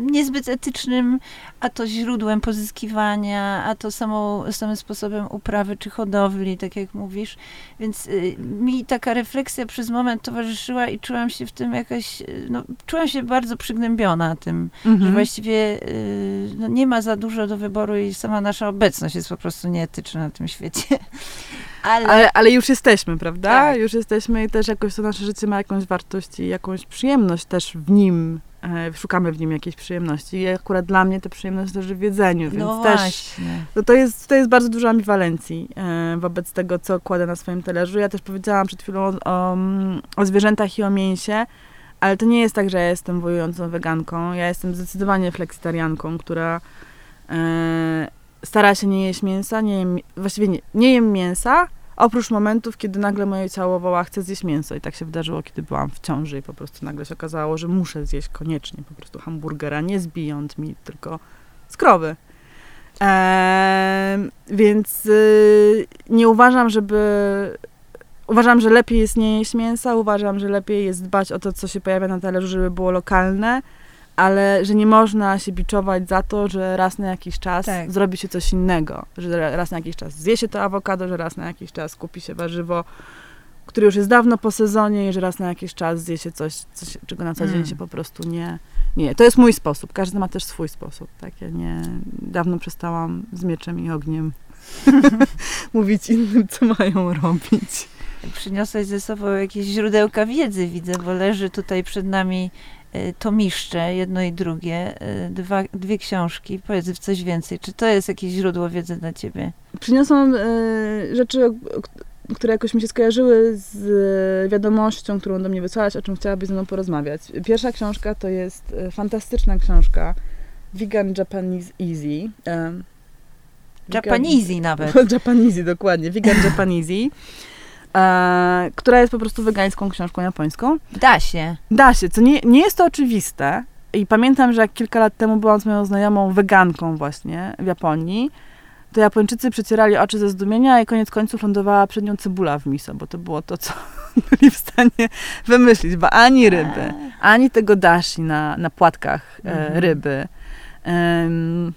niezbyt etycznym, a to źródłem pozyskiwania, a to samą, samym sposobem uprawy czy hodowli, tak jak mówisz. Więc y, mi taka refleksja przez moment towarzyszyła i czułam się w tym jakaś, y, no, czułam się bardzo przygnębiona tym, że
Mhm.
właściwie y, no, nie ma za dużo do wyboru i sama nasza obecność jest po prostu nieetyczna na tym świecie. Ale,
Ale, ale już jesteśmy, prawda?
Tak.
Już jesteśmy i też jakoś to nasze życie ma jakąś wartość i jakąś przyjemność też w nim e, szukamy w nim jakiejś przyjemności. I akurat dla mnie ta przyjemność leży w jedzeniu, więc
no
też
właśnie.
no to, jest, to jest bardzo dużo ambiwalencji e, wobec tego, co kładę na swoim talerzu. Ja też powiedziałam przed chwilą o, o, o zwierzętach i o mięsie, ale to nie jest tak, że ja jestem wojującą weganką. Ja jestem zdecydowanie fleksitarianką, która e, stara się nie jeść mięsa, nie jem, właściwie nie, nie jem mięsa, oprócz momentów, kiedy nagle moje ciało woła, chcę zjeść mięso. I tak się wydarzyło, kiedy byłam w ciąży i po prostu nagle się okazało, że muszę zjeść koniecznie po prostu hamburgera, nie z Beyond Meat, tylko z krowy. Eee, więc y, nie uważam, żeby. Uważam, że lepiej jest nie jeść mięsa, uważam, że lepiej jest dbać o to, co się pojawia na talerzu, żeby było lokalne, ale że nie można się biczować za to, że raz na jakiś czas
Tak.
zrobi się coś innego. Że raz na jakiś czas zje się to awokado, że raz na jakiś czas kupi się warzywo, które już jest dawno po sezonie i że raz na jakiś czas zje się coś, coś czego na co dzień
Mm.
się po prostu nie... Nie, to jest mój sposób. Każdy ma też swój sposób. Tak? Ja nie... Dawno przestałam z mieczem i ogniem mówić innym, co mają robić.
Przyniosłeś ze sobą jakieś źródełka wiedzy, widzę, bo leży tutaj przed nami tomiszcze, jedno i drugie, y, dwa, dwie książki. Powiedz coś więcej. Czy to jest jakieś źródło wiedzy dla ciebie?
Przyniosłam e, rzeczy, które jakoś mi się skojarzyły z wiadomością, którą do mnie wysłałaś, o czym chciałabyś ze mną porozmawiać. Pierwsza książka to jest fantastyczna książka Vegan Japanese Easy.
Japanese nawet.
Japanese, dokładnie. Vegan Japanese. E, która jest po prostu wegańską książką japońską.
Da się.
Da się, co nie, nie jest to oczywiste. I pamiętam, że jak kilka lat temu byłam z moją znajomą weganką właśnie w Japonii, to Japończycy przecierali oczy ze zdumienia i koniec końców lądowała przed nią cebula w miso, bo to było to, co byli w stanie wymyślić, bo ani ryby, ani tego dashi na, na płatkach e,
Mhm.
ryby. Em,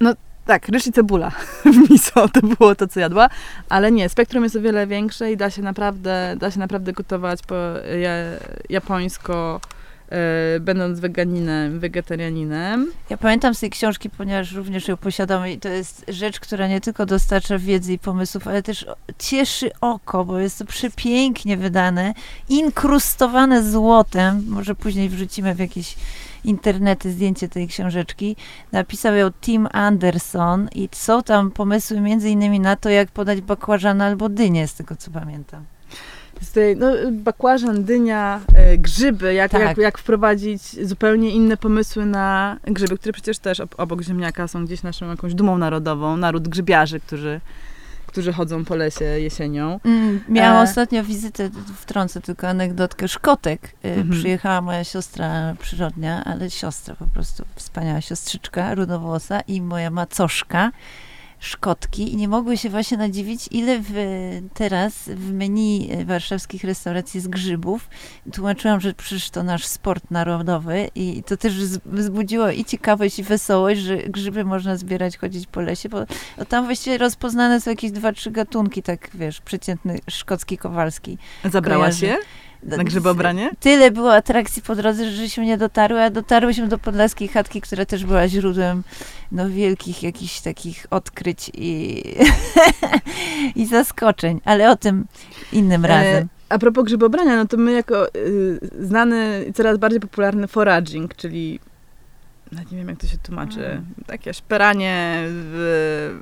no tak, ryż i cebula w miso to było to, co jadła, ale nie, spektrum jest o wiele większe i da się naprawdę, da się naprawdę gotować po ja, japońsko, e, będąc weganinem, wegetarianinem.
Ja pamiętam z tej książki, ponieważ również ją posiadam i to jest rzecz, która nie tylko dostarcza wiedzy i pomysłów, ale też cieszy oko, bo jest to przepięknie wydane, inkrustowane złotem. Może później wrzucimy w jakieś internety zdjęcie tej książeczki. Napisał ją Tim Anderson i są tam pomysły między innymi na to, jak podać bakłażana albo dynię, z tego co pamiętam.
No, bakłażan, dynia, e, grzyby, jak,
Tak.
jak, jak wprowadzić zupełnie inne pomysły na grzyby, które przecież też ob, obok ziemniaka są gdzieś naszą jakąś dumą narodową, naród grzybiarzy, którzy, którzy chodzą po lesie jesienią.
Mm, miałam
E.
ostatnio wizytę, wtrącę tylko anegdotkę, Szkotek. E,
Mhm.
Przyjechała moja siostra przyrodnia, ale siostra po prostu, wspaniała siostrzyczka, rudowłosa i moja macoszka, Szkotki i nie mogły się właśnie nadziwić, ile w, teraz w menu e, warszawskich restauracji jest grzybów. Tłumaczyłam, że przecież to nasz sport narodowy i to też wzbudziło i ciekawość, i wesołość, że grzyby można zbierać, chodzić po lesie, bo no tam właściwie rozpoznane są jakieś dwa, trzy gatunki, tak wiesz, przeciętny szkocki, kowalski.
Zabrałaś
Kojarzę.
je na grzybobranie?
Tyle było atrakcji po drodze, że żeśmy nie dotarły, a dotarłyśmy do podlaskiej chatki, która też była źródłem no, wielkich jakichś takich odkryć i, i zaskoczeń, ale o tym innym razem.
E, a propos grzybobrania, no to my jako y, znany i coraz bardziej popularny foraging, czyli nawet nie wiem jak to się tłumaczy,
Mm.
takie szperanie w,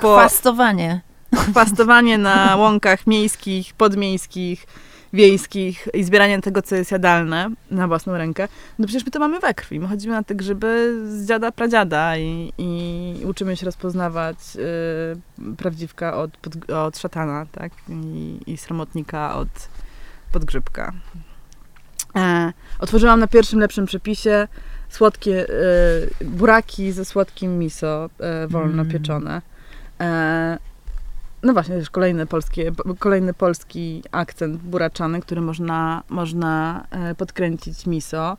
po,
Chwastowanie.
chwastowanie na łąkach miejskich, podmiejskich, wiejskich i zbieranie tego, co jest jadalne na własną rękę, no przecież my to mamy we krwi. My chodzimy na te grzyby z dziada, pradziada i, i uczymy się rozpoznawać y, prawdziwka od, pod, od szatana, tak? I, i sromotnika od podgrzybka. E, otworzyłam na pierwszym lepszym przepisie słodkie e, buraki ze słodkim miso, e, wolno
Mm.
pieczone. E, no właśnie, też kolejny, polskie, kolejny polski akcent buraczany, który można, można e, podkręcić miso.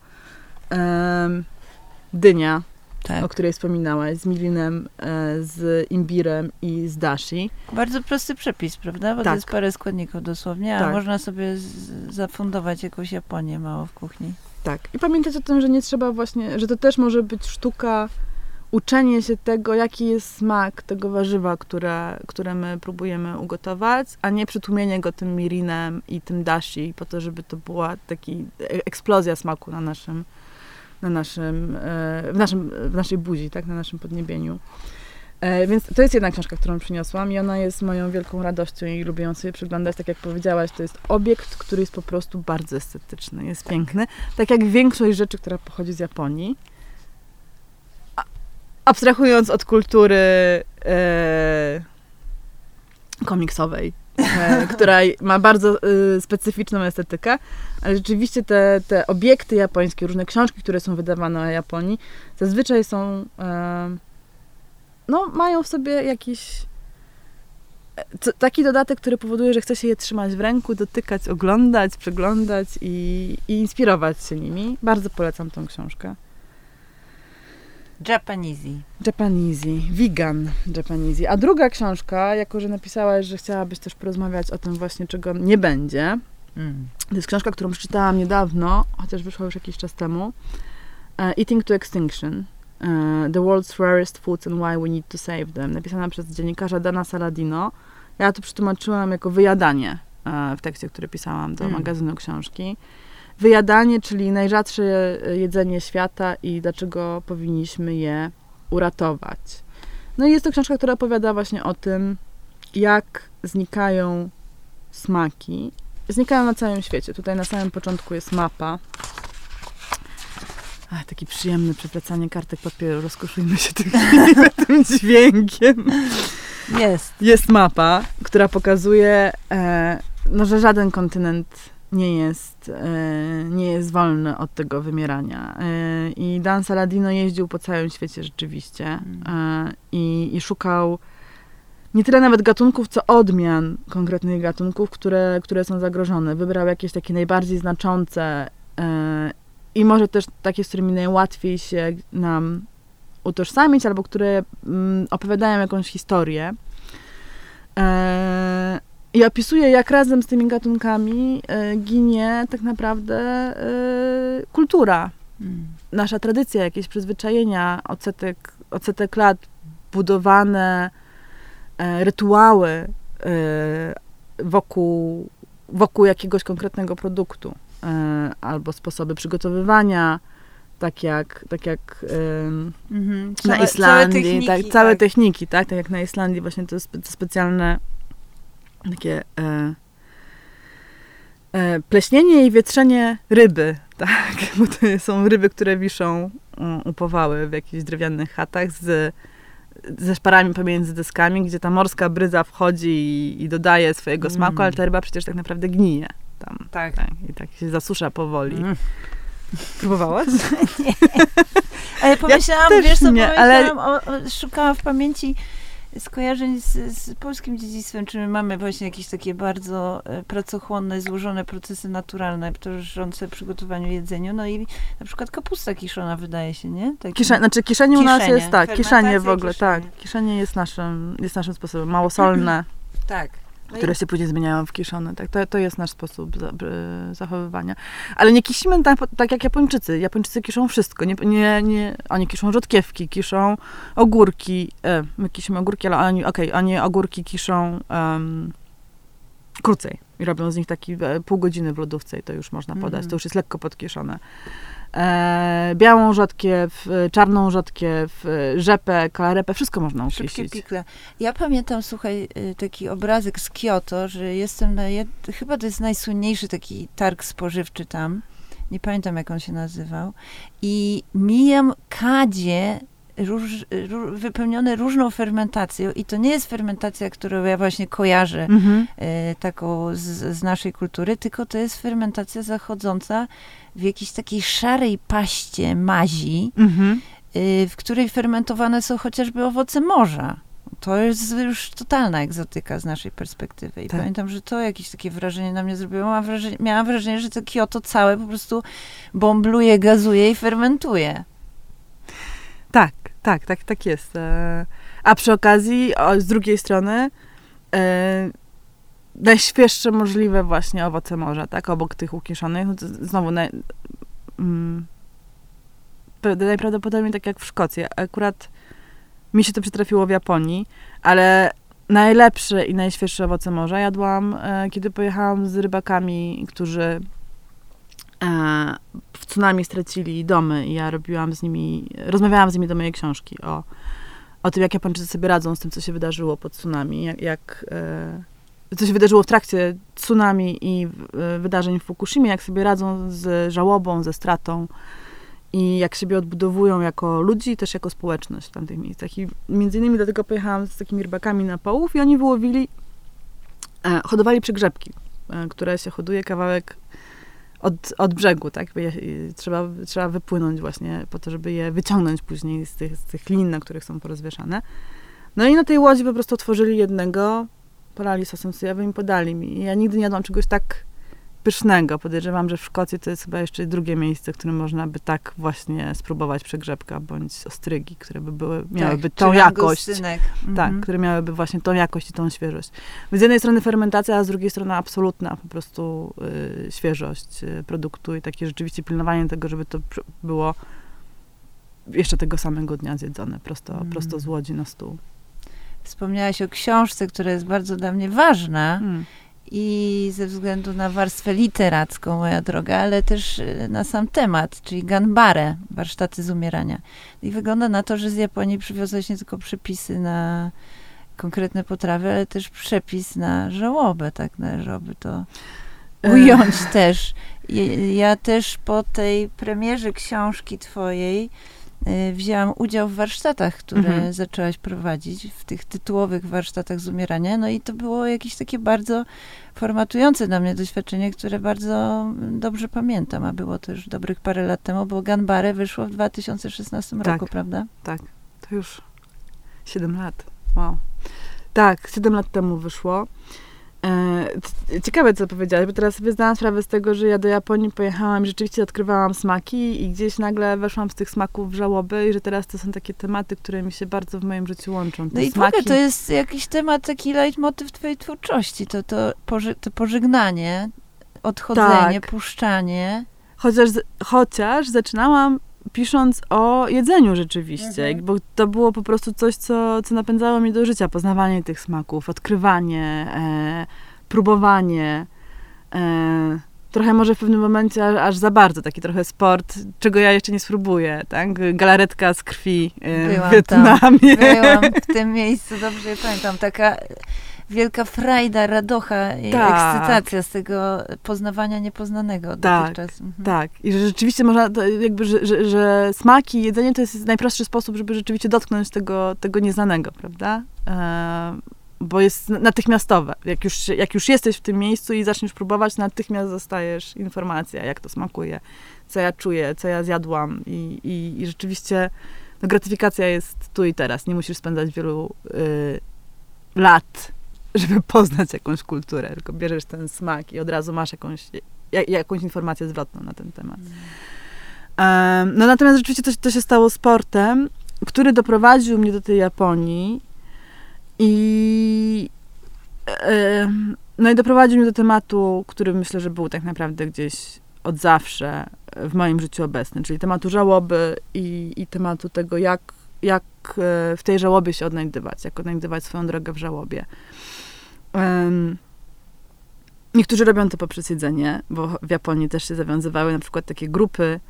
Dynia,
Tak.
o której wspominałaś, z milinem, e, z imbirem i z dashi.
Bardzo prosty przepis, prawda? Bo to
Tak.
jest parę składników dosłownie, a
Tak.
można sobie zafundować jakąś Japonię mało w kuchni.
Tak. I pamiętać o tym, że nie trzeba właśnie, że to też może być sztuka uczenie się tego, jaki jest smak tego warzywa, które, które my próbujemy ugotować, a nie przytłumienie go tym mirinem i tym dashi, po to, żeby to była taka eksplozja smaku na naszym, na naszym, e, w, naszym, w naszej buzi, tak, na naszym podniebieniu. E, więc to jest jedna książka, którą przyniosłam i ona jest moją wielką radością i lubię ją sobie przeglądać. Tak jak powiedziałaś, to jest obiekt, który jest po prostu bardzo estetyczny, jest piękny. Tak jak większość rzeczy, która pochodzi z Japonii. Abstrahując od kultury e, komiksowej, e, która ma bardzo e, specyficzną estetykę, ale rzeczywiście te, te obiekty japońskie, różne książki, które są wydawane o Japonii, zazwyczaj są e, no, mają w sobie jakiś e, taki dodatek, który powoduje, że chce się je trzymać w ręku, dotykać, oglądać, przeglądać i, i inspirować się nimi. Bardzo polecam tą książkę.
Japanese.
Japanese. Vegan Japanese. A druga książka, jako że napisałaś, że chciałabyś też porozmawiać o tym właśnie, czego nie będzie. Mm. To jest książka, którą przeczytałam niedawno, chociaż wyszła już jakiś czas temu. Uh, Eating to Extinction E, The World's Rarest Foods and Why We Need to Save Them, napisana przez dziennikarza Dana Saladino. Ja to przetłumaczyłam jako wyjadanie e, w tekście, który pisałam do mm. magazynu książki. Wyjadanie, czyli najrzadsze jedzenie świata i dlaczego powinniśmy je uratować. No i jest to książka, która opowiada właśnie o tym, jak znikają smaki. Znikają na całym świecie. Tutaj na samym początku jest mapa Ach, taki przyjemny przewracanie kartek papieru. Rozkoszujmy się tym, tym dźwiękiem.
Jest.
Jest mapa, która pokazuje, e, no, że żaden kontynent nie jest, e, nie jest wolny od tego wymierania. E, I Dan Saladino jeździł po całym świecie rzeczywiście mm. e, i, i szukał nie tyle nawet gatunków, co odmian konkretnych gatunków, które, które są zagrożone. Wybrał jakieś takie najbardziej znaczące i może też takie, z którymi najłatwiej się nam utożsamić, albo które mm, opowiadają jakąś historię. I opisuje, jak razem z tymi gatunkami e, ginie tak naprawdę e, kultura. Mm. Nasza tradycja, jakieś przyzwyczajenia, odsetek, odsetek lat budowane e, rytuały wokół, wokół jakiegoś konkretnego produktu. Albo sposoby przygotowywania, tak jak, tak jak mhm. na Islandii, całe techniki, tak, całe tak. techniki, tak, tak jak na Islandii właśnie to, spe, to specjalne takie e, e, pleśnienie i wietrzenie ryby, tak, bo to są ryby, które wiszą um, upowały w jakichś drewnianych chatach z ze szparami pomiędzy deskami, gdzie ta morska bryza wchodzi i, i dodaje swojego smaku, mm. ale ta ryba przecież tak naprawdę gnije tam. Tak. tak. I tak się zasusza powoli. Mm. Próbowałaś?
nie. Ale pomyślałam, ja wiesz co, nie, pomyślałam, ale... o, o, szukałam w pamięci skojarzeń z, z, polskim dziedzictwem, czy my mamy właśnie jakieś takie bardzo e, pracochłonne, złożone procesy naturalne, towarzyszące przygotowaniu jedzenia. No i na przykład kapusta kiszona wydaje się, nie?
Kisze, znaczy kieszenie u nas jest, tak, kieszenie w ogóle, kieszenie. tak. Kieszenie jest naszym, jest naszym sposobem, małosolne.
tak.
No które się później zmieniają w kiszone. Tak? To, to jest nasz sposób za, zachowywania. Ale nie kisimy tak, tak, jak Japończycy. Japończycy kiszą wszystko. Nie, nie, nie, oni kiszą rzodkiewki, kiszą ogórki. E, my kisimy ogórki, ale oni, okay, oni ogórki kiszą um, krócej. I robią z nich taki e, pół godziny w lodówce i to już można podać. Mm. To już jest lekko podkiszone białą rzodkiew, czarną rzodkiew, rzepę, kalarepę, wszystko można ukisić. Szybkie
pikle. Ja pamiętam, słuchaj, y, taki obrazek z Kyoto, że jestem na, jed... chyba to jest najsłynniejszy taki targ spożywczy tam, nie pamiętam jak on się nazywał, i mijam kadzie róż, róż, wypełnione różną fermentacją i to nie jest fermentacja, którą ja właśnie kojarzę mhm. e, taką z, z, naszej kultury, tylko to jest fermentacja zachodząca w jakiejś takiej szarej paście mazi, mhm. e, w której fermentowane są chociażby owoce morza. To jest już totalna egzotyka z naszej perspektywy. I tak. pamiętam, że to jakieś takie wrażenie na mnie zrobiło. Miałam wrażenie, miałam wrażenie, że to Kyoto całe po prostu bombluje, gazuje i fermentuje.
Tak, tak, tak, tak jest. E, a przy okazji, z drugiej strony, e, najświeższe możliwe właśnie owoce morza, tak, obok tych ukiszonych. No znowu, mm, najprawdopodobniej tak jak w Szkocji. Akurat mi się to przytrafiło w Japonii, ale najlepsze i najświeższe owoce morza jadłam, e, kiedy pojechałam z rybakami, którzy e, w tsunami stracili domy i ja robiłam z nimi, rozmawiałam z nimi do mojej książki o, o tym, jak Japończycy sobie radzą z tym, co się wydarzyło pod tsunami, jak, jak e, co się wydarzyło w trakcie tsunami i e, wydarzeń w Fukushimie, jak sobie radzą z żałobą, ze stratą i jak siebie odbudowują jako ludzi też jako społeczność w tamtych miejscach. I między innymi dlatego pojechałam z takimi rybakami na połów i oni wyłowili, e, hodowali przygrzebki, e, które się hoduje kawałek od, od brzegu, tak? Je, trzeba, trzeba wypłynąć właśnie po to, żeby je wyciągnąć później z tych, z tych lin, na których są porozwieszane. No i na tej łodzi po prostu otworzyli jednego, polali sosem sojowym i podali mi. I ja nigdy nie jadłam czegoś tak pysznego. Podejrzewam, że w Szkocji to jest chyba jeszcze drugie miejsce, w którym można by tak właśnie spróbować przegrzebka bądź ostrygi, które by były, miałyby
tak,
tą jakość.
Mhm.
Tak, które miałyby właśnie tą jakość i tą świeżość. Z jednej strony fermentacja, a z drugiej strony absolutna po prostu y, świeżość y, produktu i takie rzeczywiście pilnowanie tego, żeby to było jeszcze tego samego dnia zjedzone, prosto, mm. prosto z łodzi na stół.
Wspomniałaś o książce, która jest bardzo dla mnie ważna. Mm i ze względu na warstwę literacką, moja droga, ale też e, na sam temat, czyli Ganbare, warsztaty z umierania. I wygląda na to, że z Japonii przywiozłeś nie tylko przepisy na konkretne potrawy, ale też przepis na żałobę, tak należałoby to ująć też. Ja też po tej premierze książki twojej Y, wzięłam udział w warsztatach, które mhm. zaczęłaś prowadzić, w tych tytułowych warsztatach z umierania. No i to było jakieś takie bardzo formatujące dla mnie doświadczenie, które bardzo dobrze pamiętam, a było to już dobrych parę lat temu, bo Ganbare wyszło w 2016 tak, roku, prawda?
Tak, to już 7 lat. Wow. Tak, 7 lat temu wyszło. E, ciekawe, co powiedziałaś, bo teraz sobie zdałam sprawę z tego, że ja do Japonii pojechałam i rzeczywiście odkrywałam smaki i gdzieś nagle weszłam z tych smaków w żałobę i że teraz to są takie tematy, które mi się bardzo w moim życiu łączą.
Te no i ogóle to jest jakiś temat, taki leitmotyw twojej twórczości, to, to, poży to pożegnanie, odchodzenie, tak. puszczanie.
Chociaż, chociaż zaczynałam pisząc o jedzeniu rzeczywiście, mhm. bo to było po prostu coś, co, co napędzało mnie do życia, poznawanie tych smaków, odkrywanie, e, próbowanie. E, trochę może w pewnym momencie aż, za bardzo, taki trochę sport, czego ja jeszcze nie spróbuję, tak? Galaretka z krwi e, Byłam w Wietnamie.
Tam. Byłam w tym miejscu, dobrze pamiętam, taka wielka frajda, radocha i tak. ekscytacja z tego poznawania niepoznanego tak, dotychczas.
Mhm. Tak, i że rzeczywiście można, jakby, że, że, że smaki, jedzenie to jest najprostszy sposób, żeby rzeczywiście dotknąć tego, tego nieznanego, prawda? E, bo jest natychmiastowe. Jak już, jak już jesteś w tym miejscu i zaczniesz próbować, natychmiast dostajesz informację, jak to smakuje, co ja czuję, co ja zjadłam i, i, i rzeczywiście no, gratyfikacja jest tu i teraz. Nie musisz spędzać wielu y, lat żeby poznać jakąś kulturę, tylko bierzesz ten smak i od razu masz jakąś, jak, jakąś informację zwrotną na ten temat. Um, no natomiast rzeczywiście to, to się stało sportem, który doprowadził mnie do tej Japonii i e, no i doprowadził mnie do tematu, który myślę, że był tak naprawdę gdzieś od zawsze w moim życiu obecny, czyli tematu żałoby i, i tematu tego, jak, jak e, w tej żałobie się odnajdywać, jak odnajdywać swoją drogę w żałobie. Um, niektórzy robią to poprzez jedzenie, bo w Japonii też się zawiązywały na przykład takie grupy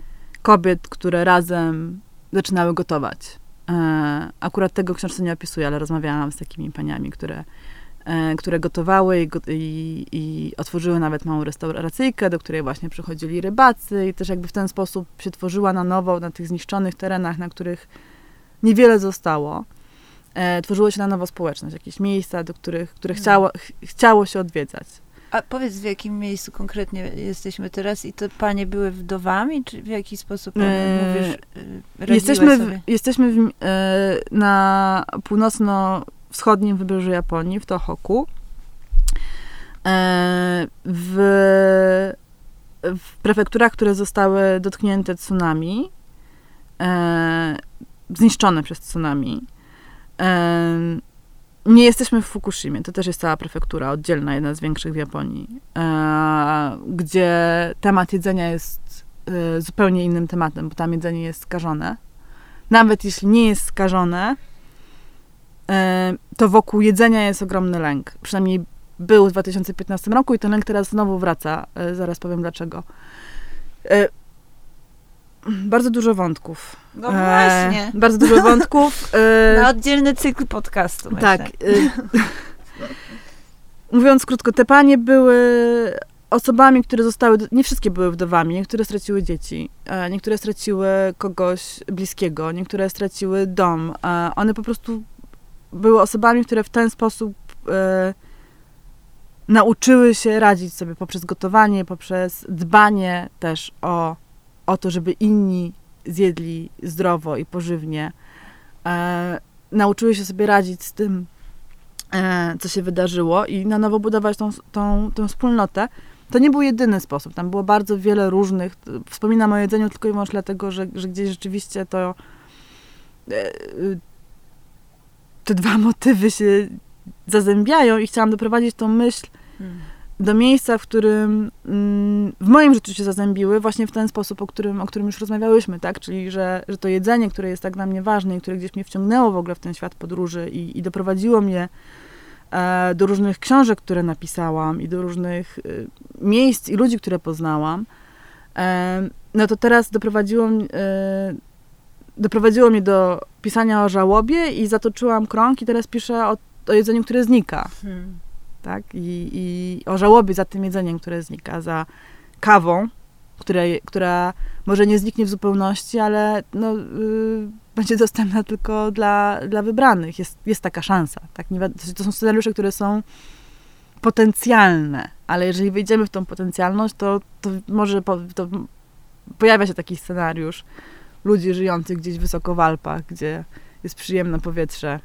kobiet, które razem zaczynały gotować. E, akurat tego książce nie opisuję, ale rozmawiałam z takimi paniami, które, e, które gotowały i, i, i, otworzyły nawet małą restauracyjkę, do której właśnie przychodzili rybacy i też jakby w ten sposób się tworzyła na nowo na tych zniszczonych terenach, na których niewiele zostało e, tworzyło się na nowo społeczność, jakieś miejsca, do których, które hmm. chciało, ch chciało się odwiedzać.
A powiedz, w jakim miejscu konkretnie jesteśmy teraz i to panie były wdowami, czy w jaki sposób e, mówisz,
e, jesteśmy w, jesteśmy w, e, na północno-wschodnim wybrzeżu Japonii, w Tohoku. E, w, w prefekturach, które zostały dotknięte tsunami, e, zniszczone przez tsunami. Nie jesteśmy w Fukushimie, to też jest cała prefektura, oddzielna, jedna z większych w Japonii, e, gdzie temat jedzenia jest e, zupełnie innym tematem, bo tam jedzenie jest skażone. Nawet jeśli nie jest skażone, e, to wokół jedzenia jest ogromny lęk. Przynajmniej był w 2015 roku i ten lęk teraz znowu wraca. Zaraz powiem dlaczego. E, bardzo dużo wątków.
No właśnie.
E, bardzo dużo wątków.
E, Na oddzielny cykl podcastu.
Tak. E, mówiąc krótko, te panie były osobami, które zostały, nie wszystkie były wdowami, niektóre straciły dzieci, e, niektóre straciły kogoś bliskiego, niektóre straciły dom. E, one po prostu były osobami, które w ten sposób e, nauczyły się radzić sobie poprzez gotowanie, poprzez dbanie też o, o to, żeby inni zjedli zdrowo i pożywnie. nauczyły się sobie radzić z tym, co się wydarzyło i na nowo budować tą, tą, tą wspólnotę. To nie był jedyny sposób. Tam było bardzo wiele różnych. Wspominam o jedzeniu tylko i wyłącznie dlatego, że, że gdzieś rzeczywiście to e, te dwa motywy się zazębiają i chciałam doprowadzić tą myśl hmm. Do miejsca, w którym mm, w moim życiu się zazębiły właśnie w ten sposób, o którym, o którym już rozmawiałyśmy, tak? Czyli, że, że to jedzenie, które jest tak dla mnie ważne i które gdzieś mnie wciągnęło w ogóle w ten świat podróży i, i doprowadziło mnie E, do różnych książek, które napisałam i do różnych y, miejsc i ludzi, które poznałam, e, no to teraz doprowadziło, e, doprowadziło mnie do pisania o żałobie i zatoczyłam krąg i teraz piszę o, o jedzeniu, które znika. Hmm. Tak? I, I o żałobie za tym jedzeniem, które znika, za kawą, która może nie zniknie w zupełności, ale no, yy, będzie dostępna tylko dla, dla wybranych. Jest, jest taka szansa. Tak? Nie, to są scenariusze, które są potencjalne, ale jeżeli wejdziemy w tą potencjalność, to, to może po, to pojawia się taki scenariusz ludzi żyjących gdzieś wysoko w Alpach, gdzie jest przyjemne powietrze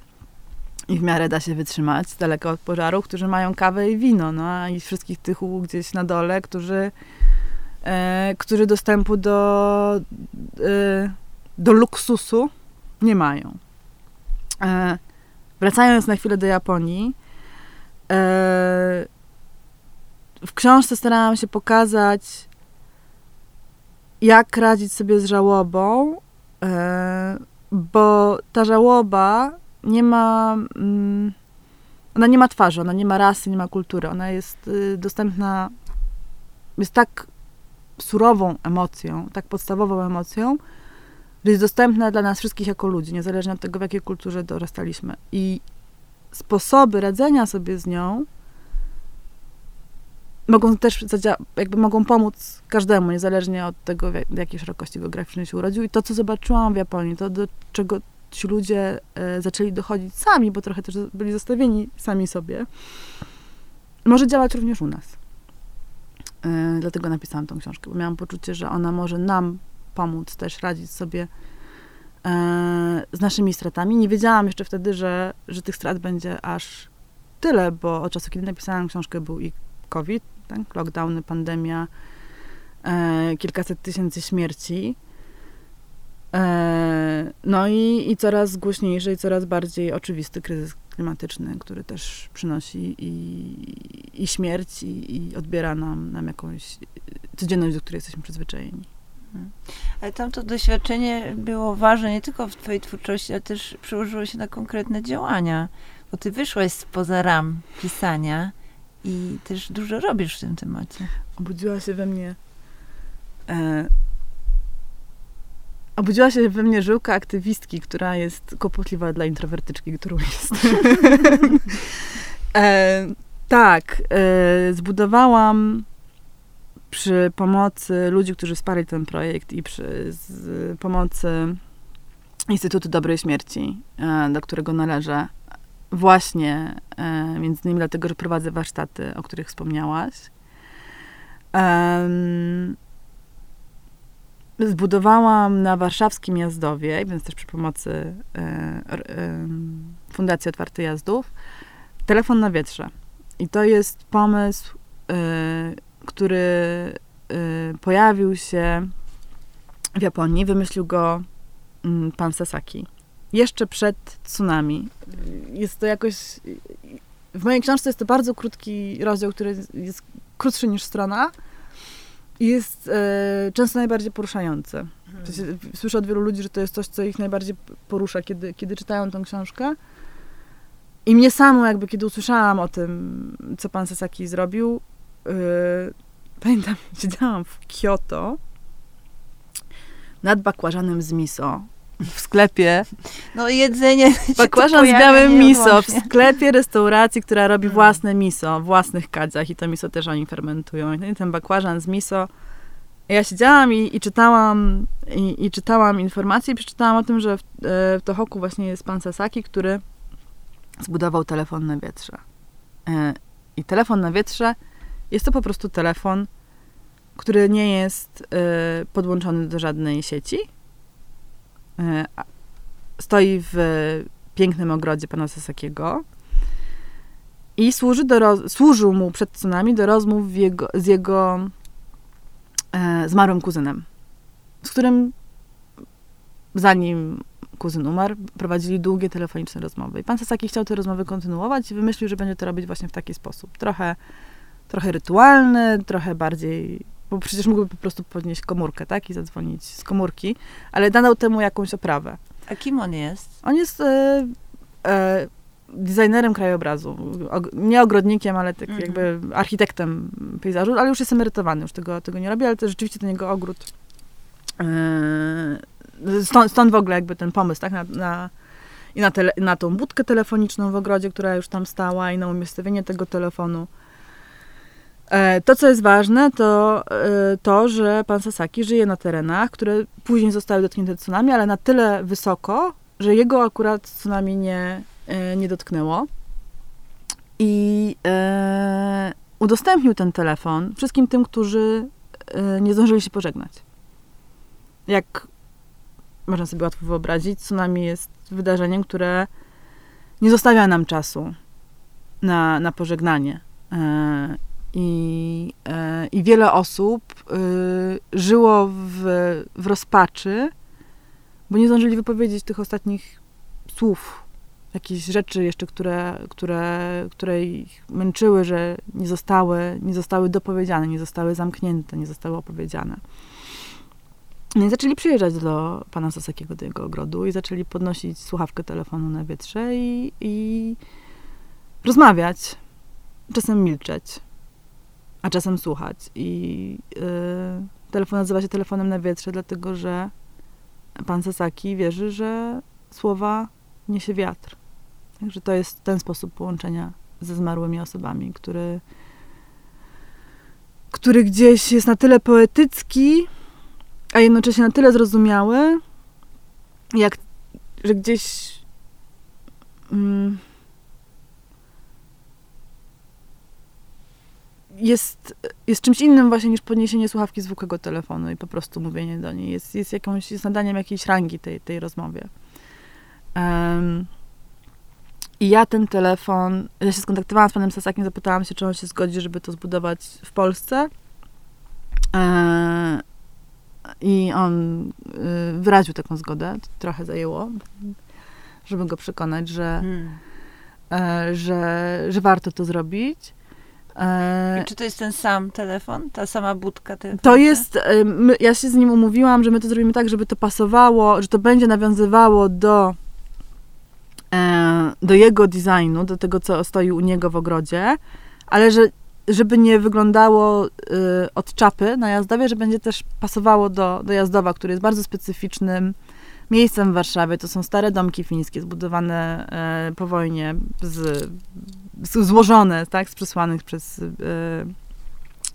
i w miarę da się wytrzymać daleko od pożaru, którzy mają kawę i wino, no i wszystkich tych gdzieś na dole, którzy e, którzy dostępu do, e, do luksusu nie mają. E, wracając na chwilę do Japonii, e, w książce starałam się pokazać, jak radzić sobie z żałobą, e, bo ta żałoba nie ma. Mm, ona nie ma twarzy, ona nie ma rasy, nie ma kultury. Ona jest y, dostępna, jest tak surową emocją, tak podstawową emocją, że jest dostępna dla nas wszystkich jako ludzi, niezależnie od tego, w jakiej kulturze dorastaliśmy. I sposoby radzenia sobie z nią mogą też jakby mogą pomóc każdemu, niezależnie od tego, w jakiej szerokości geograficznej się urodził. I to, co zobaczyłam w Japonii, to do czego ci ludzie e, zaczęli dochodzić sami, bo trochę też byli zostawieni sami sobie, może działać również u nas. E, dlatego napisałam tą książkę, bo miałam poczucie, że ona może nam pomóc też radzić sobie e, z naszymi stratami. Nie wiedziałam jeszcze wtedy, że, że tych strat będzie aż tyle, bo od czasu, kiedy napisałam książkę, był i COVID, tak? lockdowny, pandemia, kilkaset tysięcy śmierci. E, no i, i coraz głośniejszy i coraz bardziej oczywisty kryzys klimatyczny, który też przynosi i, i śmierć, i, i odbiera nam, nam jakąś codzienność, do której jesteśmy przyzwyczajeni.
Ale tamto doświadczenie było ważne nie tylko w twojej twórczości, ale też przełożyło się na konkretne działania, bo ty wyszłaś spoza ram pisania i też dużo robisz w tym temacie.
Obudziła się we mnie e, obudziła się we mnie żyłka aktywistki, która jest kłopotliwa dla introwertyczki, którą jest. e, tak, e, zbudowałam przy pomocy ludzi, którzy wsparli ten projekt i przy pomocy Instytutu Dobrej Śmierci, e, do którego należę, właśnie e, między innymi dlatego, że prowadzę warsztaty, o których wspomniałaś. Zbudowałam na warszawskim Jazdowie, więc też przy pomocy e, Fundacji Otwarty Jazdów, telefon na wietrze. I to jest pomysł który y, pojawił się w Japonii. Wymyślił go y, pan Sasaki. Jeszcze przed tsunami. Jest to jakoś... W mojej książce jest to bardzo krótki rozdział, który jest krótszy niż strona jest y, często najbardziej poruszający. Hmm. Słyszę od wielu ludzi, że to jest coś, co ich najbardziej porusza, kiedy, kiedy czytają tę książkę. I mnie samo, jakby kiedy usłyszałam o tym, co pan Sasaki zrobił, yy, pamiętam, siedziałam w Kyoto nad bakłażanem z miso w sklepie.
No jedzenie.
Bakłażan z białym miso w sklepie restauracji, która robi mm. własne miso w własnych kadzach i to miso też oni fermentują. I ten bakłażan z miso. Ja siedziałam i, i czytałam i, i, czytałam informacje i przeczytałam o tym, że w, e, w Tohoku właśnie jest pan Sasaki, który zbudował telefon na wietrze. E, I telefon na wietrze jest to po prostu telefon, który nie jest e, podłączony do żadnej sieci. E, stoi w pięknym ogrodzie pana Sasakiego i służy do służył mu przed tsunami do rozmów jego, z jego zmarłym kuzynem, z którym zanim kuzyn umarł, prowadzili długie telefoniczne rozmowy. I pan Sasaki chciał te rozmowy kontynuować i wymyślił, że będzie to robić właśnie w taki sposób. Trochę, trochę rytualny, trochę bardziej bo przecież mógłby po prostu podnieść komórkę, tak, i zadzwonić z komórki, ale nadał temu jakąś oprawę.
A kim on jest?
On jest e, e, designerem krajobrazu. nie ogrodnikiem, ale tak mhm. jakby architektem pejzażu, ale już jest emerytowany, już tego, tego nie robi, ale to rzeczywiście ten jego ogród e, Stąd, stąd w ogóle jakby ten pomysł, tak, na, na i na, tele, na tą budkę telefoniczną w ogrodzie, która już tam stała i na umiejscowienie tego telefonu. E, to, co jest ważne, to e, to, że pan Sasaki żyje na terenach, które później zostały dotknięte tsunami, ale na tyle wysoko, że jego akurat tsunami nie, e, nie dotknęło. I e, udostępnił ten telefon wszystkim tym, którzy nie zdążyli się pożegnać. Jak można sobie łatwo wyobrazić, tsunami jest wydarzeniem, które nie zostawia nam czasu na, na pożegnanie. E, I, e, I wiele osób e, żyło w, w rozpaczy, bo nie zdążyli wypowiedzieć tych ostatnich słów, jakieś rzeczy jeszcze, które, które, które ich męczyły, że nie zostały, nie zostały dopowiedziane, nie zostały zamknięte, nie zostały opowiedziane. No i zaczęli przyjeżdżać do pana Sasakiego, do jego ogrodu i zaczęli podnosić słuchawkę telefonu na wietrze i, i rozmawiać. Czasem milczeć, a czasem słuchać. I yy, telefon nazywa się telefonem na wietrze, dlatego że pan Sasaki wierzy, że słowa niesie wiatr. Także to jest ten sposób połączenia ze zmarłymi osobami, który, który gdzieś jest na tyle poetycki, a jednocześnie na tyle zrozumiały, jak, że gdzieś mm, jest, jest czymś innym właśnie niż podniesienie słuchawki zwykłego telefonu i po prostu mówienie do niej. Jest, jest, jakąś, jest nadaniem jakiejś rangi tej, tej rozmowie. Um, I ja ten telefon, ja się skontaktowałam z panem Sasakiem, zapytałam się, czy on się zgodzi, żeby to zbudować w Polsce. E, i on y, wyraził taką zgodę. Trochę zajęło, żeby go przekonać, że, hmm. e, że, że warto to zrobić.
E, I czy to jest ten sam telefon? Ta sama budka?
To jest, e, my, ja się z nim umówiłam, że my to zrobimy tak, żeby to pasowało, że to będzie nawiązywało do, e, do jego designu, do tego, co stoi u niego w ogrodzie, ale że żeby nie wyglądało od czapy na Jazdowie, że będzie też pasowało do, do Jazdowa, który jest bardzo specyficznym miejscem w Warszawie. To są stare domki fińskie, zbudowane po wojnie, z, złożone tak, z przesłanych przez y,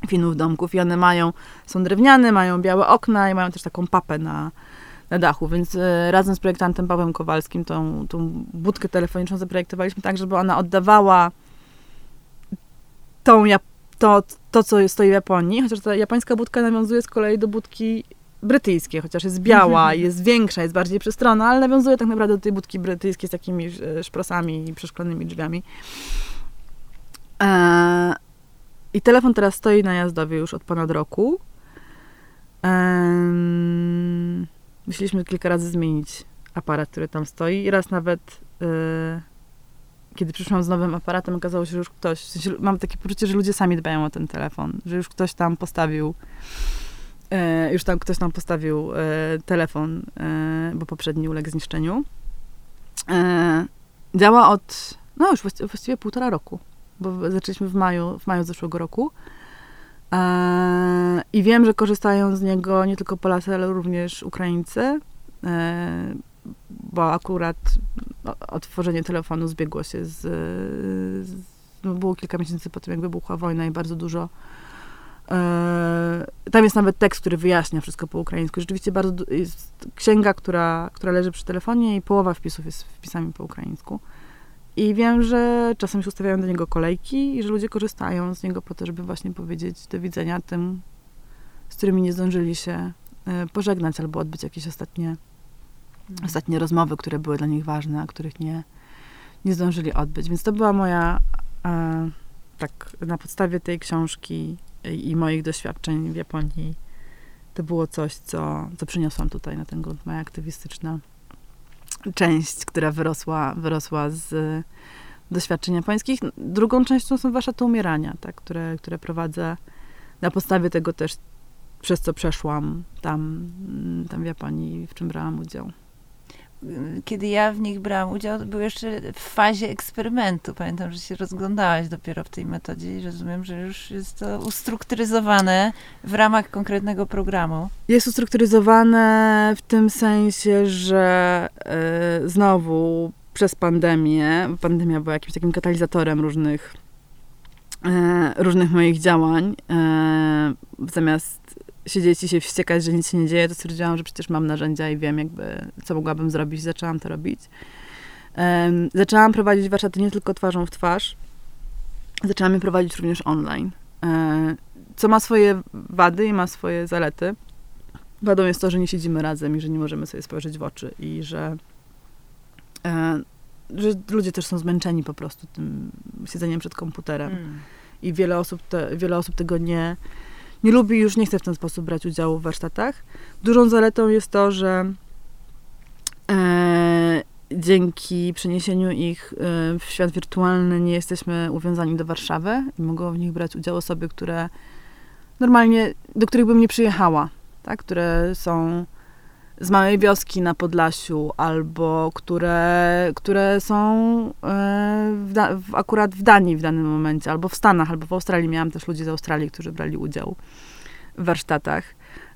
Finów domków i one mają, są drewniane, mają białe okna i mają też taką papę na, na dachu, więc y, razem z projektantem Pawłem Kowalskim tą, tą budkę telefoniczną zaprojektowaliśmy tak, żeby ona oddawała tą, to, to, co stoi w Japonii, chociaż ta japońska budka nawiązuje z kolei do budki brytyjskiej, chociaż jest biała, jest większa, jest bardziej przestronna, ale nawiązuje tak naprawdę do tej budki brytyjskiej z takimi e, szprosami i przeszklonymi drzwiami. Eee, I telefon teraz stoi na jazdowie już od ponad roku. Eee, musieliśmy kilka razy zmienić aparat, który tam stoi i raz nawet e, kiedy przyszłam z nowym aparatem, okazało się, że już ktoś, w sensie mam takie poczucie, że ludzie sami dbają o ten telefon, że już ktoś tam postawił, e, już tam ktoś tam postawił e, telefon, e, bo poprzedni uległ zniszczeniu. E, działa od no już właściwie, właściwie półtora roku, bo zaczęliśmy w maju, w maju zeszłego roku. E, I wiem, że korzystają z niego nie tylko Polacy, ale również Ukraińcy, e, bo akurat otworzenie telefonu zbiegło się z, z no było kilka miesięcy po tym, jak wybuchła wojna i bardzo dużo e, tam jest nawet tekst, który wyjaśnia wszystko po ukraińsku. Rzeczywiście bardzo jest księga, która, która leży przy telefonie i połowa wpisów jest wpisami po ukraińsku. I wiem, że czasem się ustawiają do niego kolejki i że ludzie korzystają z niego po to, żeby właśnie powiedzieć do widzenia tym, z którymi nie zdążyli się e, pożegnać albo odbyć jakieś ostatnie, mhm. ostatnie rozmowy, które były dla nich ważne, a których nie, nie zdążyli odbyć. Więc to była moja, e, tak na podstawie tej książki i, i moich doświadczeń w Japonii, to było coś, co, co przyniosłam tutaj na ten grunt, moja aktywistyczna część, która wyrosła, wyrosła z doświadczeń japońskich. Drugą częścią są warsztaty umierania, tak, które, które prowadzę na podstawie tego też, przez co przeszłam tam, tam w Japonii, w czym brałam udział
kiedy ja w nich brałam udział, był jeszcze w fazie eksperymentu. Pamiętam, że się rozglądałaś dopiero w tej metodzie i rozumiem, że już jest to ustrukturyzowane w ramach konkretnego programu.
Jest ustrukturyzowane w tym sensie, że y, znowu przez pandemię, pandemia była jakimś takim katalizatorem różnych, y, różnych moich działań. Y, zamiast siedzieć i się wściekać, że nic się nie dzieje, to stwierdziłam, że przecież mam narzędzia i wiem jakby, co mogłabym zrobić. Zaczęłam to robić. Um, zaczęłam prowadzić warsztaty nie tylko twarzą w twarz, zaczęłam je prowadzić również online. Um, co ma swoje wady i ma swoje zalety. Wadą jest to, że nie siedzimy razem i że nie możemy sobie spojrzeć w oczy i że, e, że ludzie też są zmęczeni po prostu tym siedzeniem przed komputerem. Mm. I wiele osób, te, wiele osób tego nie, nie lubi już nie chce w ten sposób brać udziału w warsztatach. Dużą zaletą jest to, że e, dzięki przeniesieniu ich e, w świat wirtualny nie jesteśmy uwiązani do Warszawy i mogą w nich brać udział osoby, które normalnie, do których bym nie przyjechała, tak? które są z małej wioski na Podlasiu, albo które, które są e, w w, akurat w Danii w danym momencie, albo w Stanach, albo w Australii. Miałam też ludzi z Australii, którzy brali udział w warsztatach.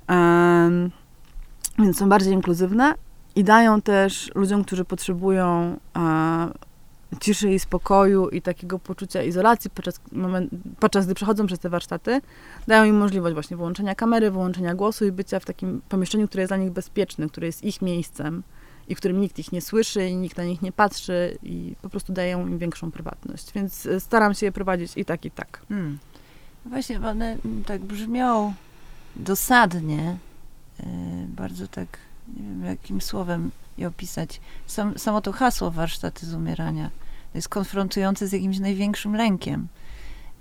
Um, więc są bardziej inkluzywne i dają też ludziom, którzy potrzebują e, ciszy i spokoju i takiego poczucia izolacji podczas, moment, podczas gdy przechodzą przez te warsztaty, dają im możliwość właśnie wyłączenia kamery, wyłączenia głosu i bycia w takim pomieszczeniu, które jest dla nich bezpieczne, które jest ich miejscem i w którym nikt ich nie słyszy i nikt na nich nie patrzy i po prostu dają im większą prywatność. Więc e, staram się je prowadzić i tak, i tak. Hmm.
No właśnie, one tak brzmią dosadnie, yy, bardzo tak, nie wiem jakim słowem je opisać. Sam, samo to hasło warsztaty z umierania jest konfrontujące z jakimś największym lękiem.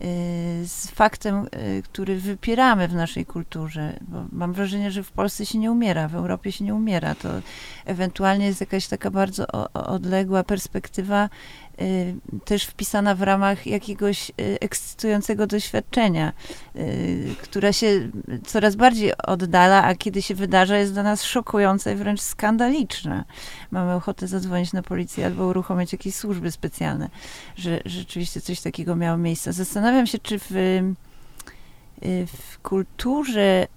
Y, z faktem, y, który wypieramy w naszej kulturze. Bo mam wrażenie, że w Polsce się nie umiera, w Europie się nie umiera. To ewentualnie jest jakaś taka bardzo odległa perspektywa też wpisana w ramach jakiegoś y, ekscytującego doświadczenia, y, która się coraz bardziej oddala, a kiedy się wydarza, jest dla nas szokująca i wręcz skandaliczna. Mamy ochotę zadzwonić na policję albo uruchomić jakieś służby specjalne, że rzeczywiście coś takiego miało miejsce. Zastanawiam się, czy w, w kulturze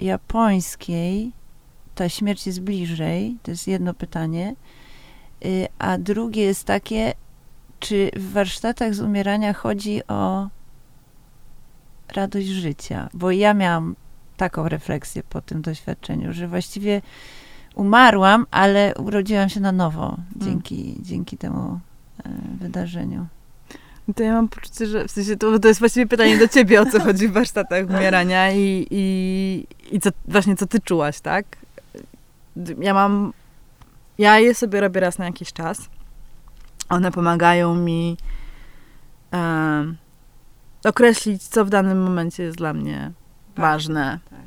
japońskiej ta śmierć jest bliżej, to jest jedno pytanie, a drugie jest takie, czy w warsztatach z umierania chodzi o radość życia? Bo ja miałam taką refleksję po tym doświadczeniu, że właściwie umarłam, ale urodziłam się na nowo dzięki, hmm. dzięki temu e, wydarzeniu.
To ja mam poczucie, że w sensie to, to jest właściwie pytanie do ciebie, o co chodzi w warsztatach umierania i, i, i co, właśnie co ty czułaś, tak? Ja mam, ja je sobie robię raz na jakiś czas one pomagają mi określić, co w danym momencie jest dla mnie tak, ważne. Tak.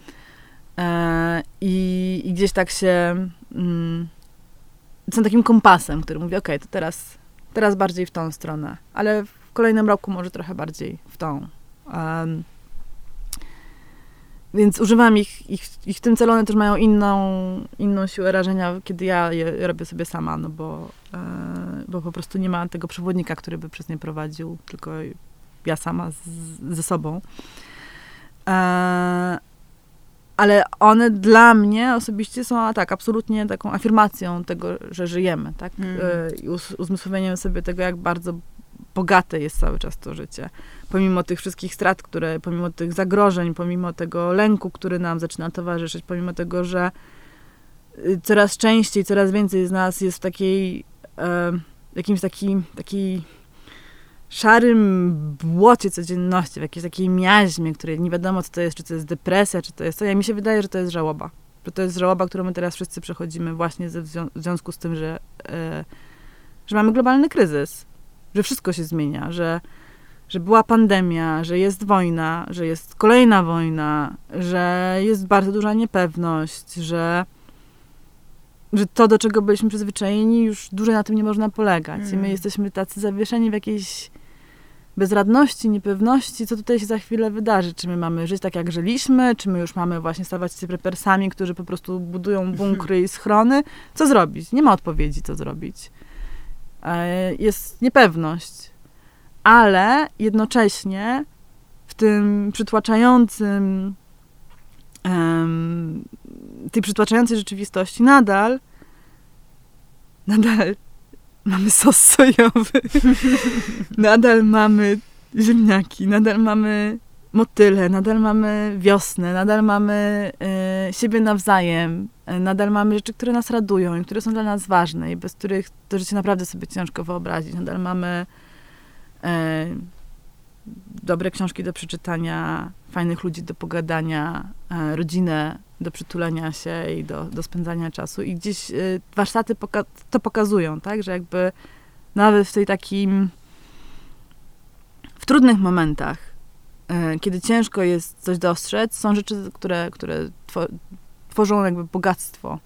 E, i, i, gdzieś tak się mm, są takim kompasem, który mówi, ok, to teraz, teraz bardziej w tą stronę, ale w kolejnym roku może trochę bardziej w tą. Um, więc używam ich, ich, ich w tym celu, one też mają inną, inną siłę rażenia, kiedy ja je robię sobie sama, no bo, e, bo po prostu nie ma tego przewodnika, który by przez nie prowadził, tylko ja sama z, ze sobą. E, ale one dla mnie osobiście są tak, absolutnie taką afirmacją tego, że żyjemy, tak? Mm. I uzmysłowieniem sobie tego, jak bardzo bogate jest cały czas to życie. Pomimo tych wszystkich strat, które, pomimo tych zagrożeń, pomimo tego lęku, który nam zaczyna towarzyszyć, pomimo tego, że y, coraz częściej, coraz więcej z nas jest w takiej, e, jakimś takim, takiej szarym błocie codzienności, w jakiejś takiej miaźmie, której nie wiadomo, co to jest, czy to jest depresja, czy to jest to. Ja mi się wydaje, że to jest żałoba. Że to jest żałoba, którą my teraz wszyscy przechodzimy właśnie w związku z tym, że, e, że mamy globalny kryzys, że wszystko się zmienia, że, że była pandemia, że jest wojna, że jest kolejna wojna, że jest bardzo duża niepewność, że że to, do czego byliśmy przyzwyczajeni, już dłużej na tym nie można polegać. Mm. I my mm. jesteśmy tacy zawieszeni w jakiejś bezradności, niepewności, co tutaj się za chwilę wydarzy. Czy my mamy żyć tak, jak żyliśmy, czy my już mamy właśnie stawać się prepersami, którzy po prostu budują bunkry i schrony. Co zrobić? Nie ma odpowiedzi, co zrobić. E, jest niepewność. Ale jednocześnie w tym przytłaczającym tej przytłaczającej rzeczywistości nadal nadal mamy sos sojowy, nadal mamy ziemniaki, nadal mamy motyle, nadal mamy wiosnę, nadal mamy e, siebie nawzajem, e, nadal mamy rzeczy, które nas radują i które są dla nas ważne i bez których to życie naprawdę sobie ciężko wyobrazić. Nadal mamy e, dobre książki do przeczytania, fajnych ludzi do pogadania, rodzinę do przytulenia się i do, do spędzania czasu. I gdzieś warsztaty poka to pokazują, tak, że jakby nawet w tej takim w trudnych momentach, kiedy ciężko jest coś dostrzec, są rzeczy, które, które tworzą jakby bogactwo,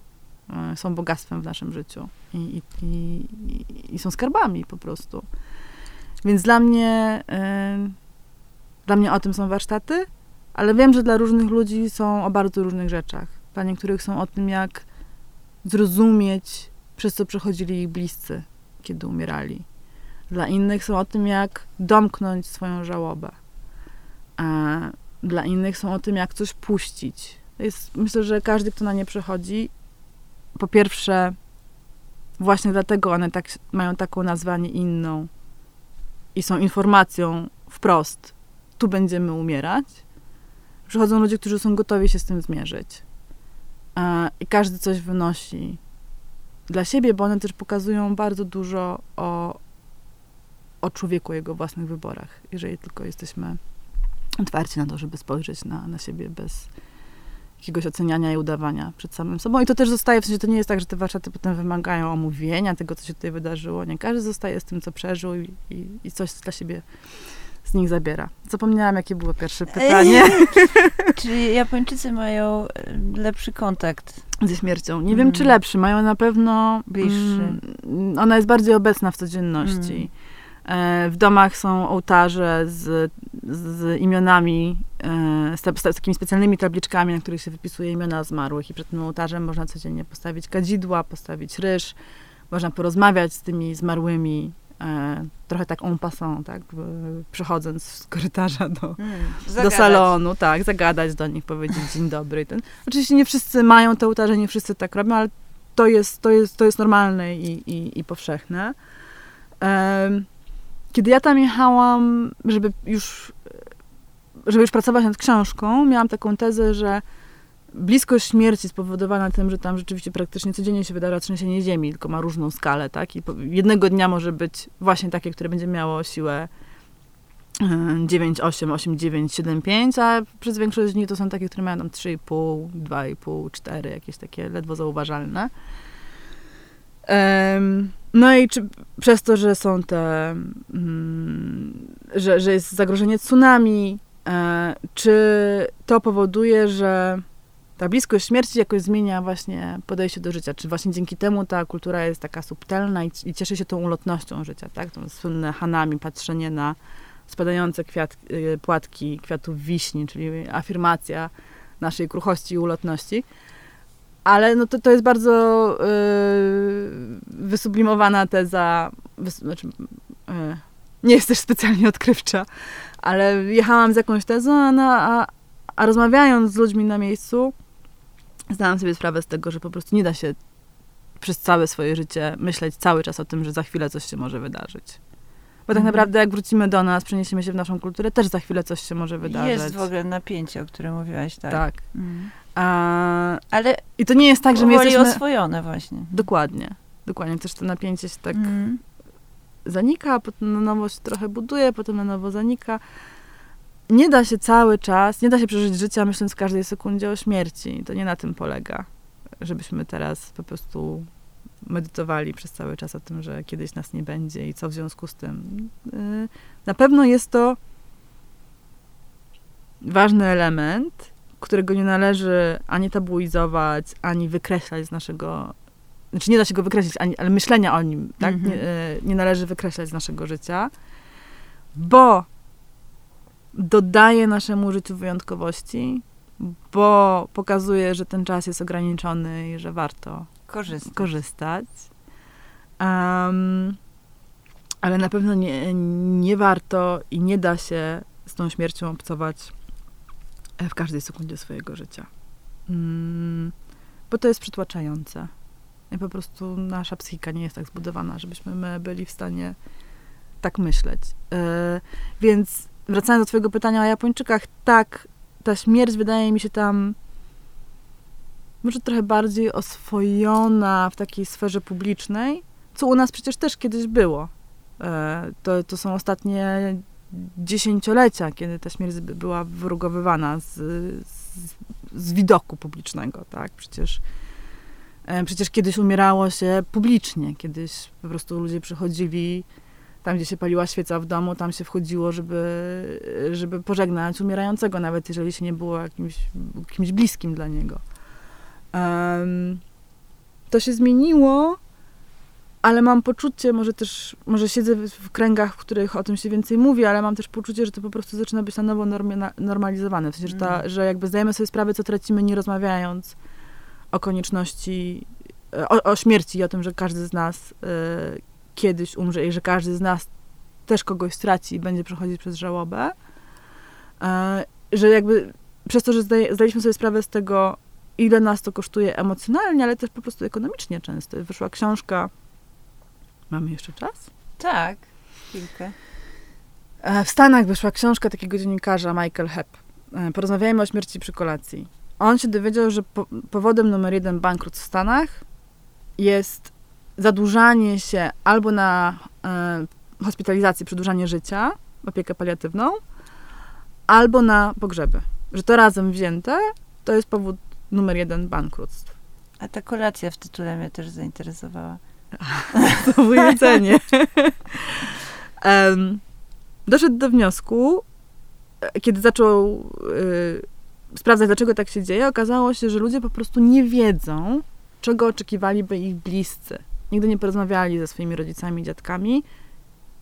są bogactwem w naszym życiu i, i, i, są skarbami po prostu. Więc dla mnie, yy, dla mnie o tym są warsztaty, ale wiem, że dla różnych ludzi są o bardzo różnych rzeczach. Dla niektórych są o tym, jak zrozumieć, przez co przechodzili ich bliscy, kiedy umierali. Dla innych są o tym, jak domknąć swoją żałobę. A dla innych są o tym, jak coś puścić. Jest, myślę, że każdy, kto na nie przechodzi, po pierwsze, właśnie dlatego one tak, mają taką nazwę, inną, i są informacją wprost, tu będziemy umierać, przychodzą ludzie, którzy są gotowi się z tym zmierzyć. I każdy coś wynosi dla siebie, bo one też pokazują bardzo dużo o, o człowieku, jego własnych wyborach, jeżeli tylko jesteśmy otwarci na to, żeby spojrzeć na, na siebie bez, jakiegoś oceniania i udawania przed samym sobą. I to też zostaje, w sensie to nie jest tak, że te warsztaty potem wymagają omówienia tego, co się tutaj wydarzyło. Nie, każdy zostaje z tym, co przeżył i, i, i coś dla siebie z nich zabiera. Zapomniałam, jakie było pierwsze pytanie.
Czy Japończycy mają e, lepszy kontakt
ze śmiercią? Nie mm. wiem, czy lepszy. Mają na pewno...
Bliższy.
Mm, ona jest bardziej obecna w codzienności. Mm. E, w domach są ołtarze z, z imionami, e, z, z, takimi specjalnymi tabliczkami, na których się wypisuje imiona zmarłych i przed tym ołtarzem można codziennie postawić kadzidła, postawić ryż, można porozmawiać z tymi zmarłymi, e, trochę tak en passant, tak, przechodząc z korytarza do, hmm, do salonu, tak, zagadać do nich, powiedzieć dzień dobry. Ten. Oczywiście nie wszyscy mają te ołtarze, nie wszyscy tak robią, ale to jest, to jest, to jest normalne i, i, i powszechne. Kiedy ja tam jechałam, żeby już, żeby już pracować nad książką, miałam taką tezę, że bliskość śmierci spowodowana tym, że tam rzeczywiście praktycznie codziennie się wydarza trzęsienie ziemi, tylko ma różną skalę, tak? I jednego dnia może być właśnie takie, które będzie miało siłę 9, 8, 8, 9, 7, 5, a przez większość dni to są takie, które mają tam 3,5, 2,5, 4, jakieś takie ledwo zauważalne. No i czy, przez to, że są te, mm, że, że jest zagrożenie tsunami, e, czy to powoduje, że ta bliskość śmierci jakoś zmienia właśnie podejście do życia? Czy właśnie dzięki temu ta kultura jest taka subtelna i, i cieszy się tą ulotnością życia, tak? Tą słynne hanami, patrzenie na spadające kwiat, y, płatki kwiatów wiśni, czyli afirmacja naszej kruchości i ulotności. Ale no to, to jest bardzo yy, wysublimowana teza, wys, znaczy, yy, nie jest też specjalnie odkrywcza, ale jechałam z jakąś tezą, a, a, a rozmawiając z ludźmi na miejscu, zdałam sobie sprawę z tego, że po prostu nie da się przez całe swoje życie myśleć cały czas o tym, że za chwilę coś się może wydarzyć. Bo tak
Mhm.
naprawdę jak wrócimy do nas, przeniesiemy się w naszą kulturę, też za chwilę coś się może wydarzyć.
Jest w ogóle napięcie, o którym mówiłaś, tak.
Tak.
Mm.
A,
Ale
I to nie jest tak, że my jesteśmy...
oswojone właśnie.
Dokładnie. Dokładnie. Też to napięcie się tak
Mm.
zanika, a potem na nowo się trochę buduje, potem na nowo zanika. Nie da się cały czas, nie da się przeżyć życia myśląc w każdej sekundzie o śmierci. To nie na tym polega, żebyśmy teraz po prostu medytowali przez cały czas o tym, że kiedyś nas nie będzie i co w związku z tym. Yy, Na pewno jest to ważny element, którego nie należy ani tabuizować, ani wykreślać z naszego znaczy nie da się go wykreślić, ani, ale myślenia o nim, tak?
Mhm.
Nie, e, nie należy wykreślać z naszego życia, bo dodaje naszemu życiu wyjątkowości, bo pokazuje, że ten czas jest ograniczony i że warto
Korzystać.
korzystać. Em, ale na pewno nie, nie warto i nie da się z tą śmiercią obcować w każdej sekundzie swojego życia. Mm, bo to jest przytłaczające. I po prostu nasza psychika nie jest tak zbudowana, żebyśmy my byli w stanie tak myśleć. E, więc wracając do twojego pytania o Japończykach, tak, ta śmierć wydaje mi się tam może trochę bardziej oswojona w takiej sferze publicznej, co u nas przecież też kiedyś było. E, To, to są ostatnie dziesięciolecia, kiedy ta śmierć by- była wyrugowywana z, z, z widoku publicznego, tak? Przecież, e, przecież kiedyś umierało się publicznie, kiedyś po prostu ludzie przychodzili tam, gdzie się paliła świeca w domu, tam się wchodziło, żeby, żeby pożegnać umierającego, nawet jeżeli się nie było jakimś, kimś bliskim dla niego. Em, to się zmieniło, ale mam poczucie, może też, może siedzę w, kręgach, w których o tym się więcej mówi, ale mam też poczucie, że to po prostu zaczyna być na nowo normalizowane. W sensie, że, ta,
Mm.
że jakby zdajemy sobie sprawę, co tracimy, nie rozmawiając o konieczności, e, o, o śmierci i o tym, że każdy z nas e, kiedyś umrze i że każdy z nas też kogoś straci i będzie przechodzić przez żałobę. E, że jakby przez to, że zdaje, zdaliśmy sobie sprawę z tego, ile nas to kosztuje emocjonalnie, ale też po prostu ekonomicznie często. Wyszła książka. Mamy jeszcze czas?
Tak, chwilkę.
E, W Stanach wyszła książka takiego dziennikarza Michael Hepp. E, Porozmawiajmy o śmierci przy kolacji. On się dowiedział, że po, powodem numer jeden bankructw w Stanach jest zadłużanie się albo na e, hospitalizację, przedłużanie życia, opiekę paliatywną, albo na pogrzeby. Że to razem wzięte to jest powód numer jeden bankructw.
A ta kolacja w tytule mnie też zainteresowała.
Było jedzenie. Em, doszedł do wniosku, e, kiedy zaczął y, sprawdzać, dlaczego tak się dzieje, okazało się, że ludzie po prostu nie wiedzą, czego oczekiwaliby ich bliscy. Nigdy nie porozmawiali ze swoimi rodzicami, dziadkami,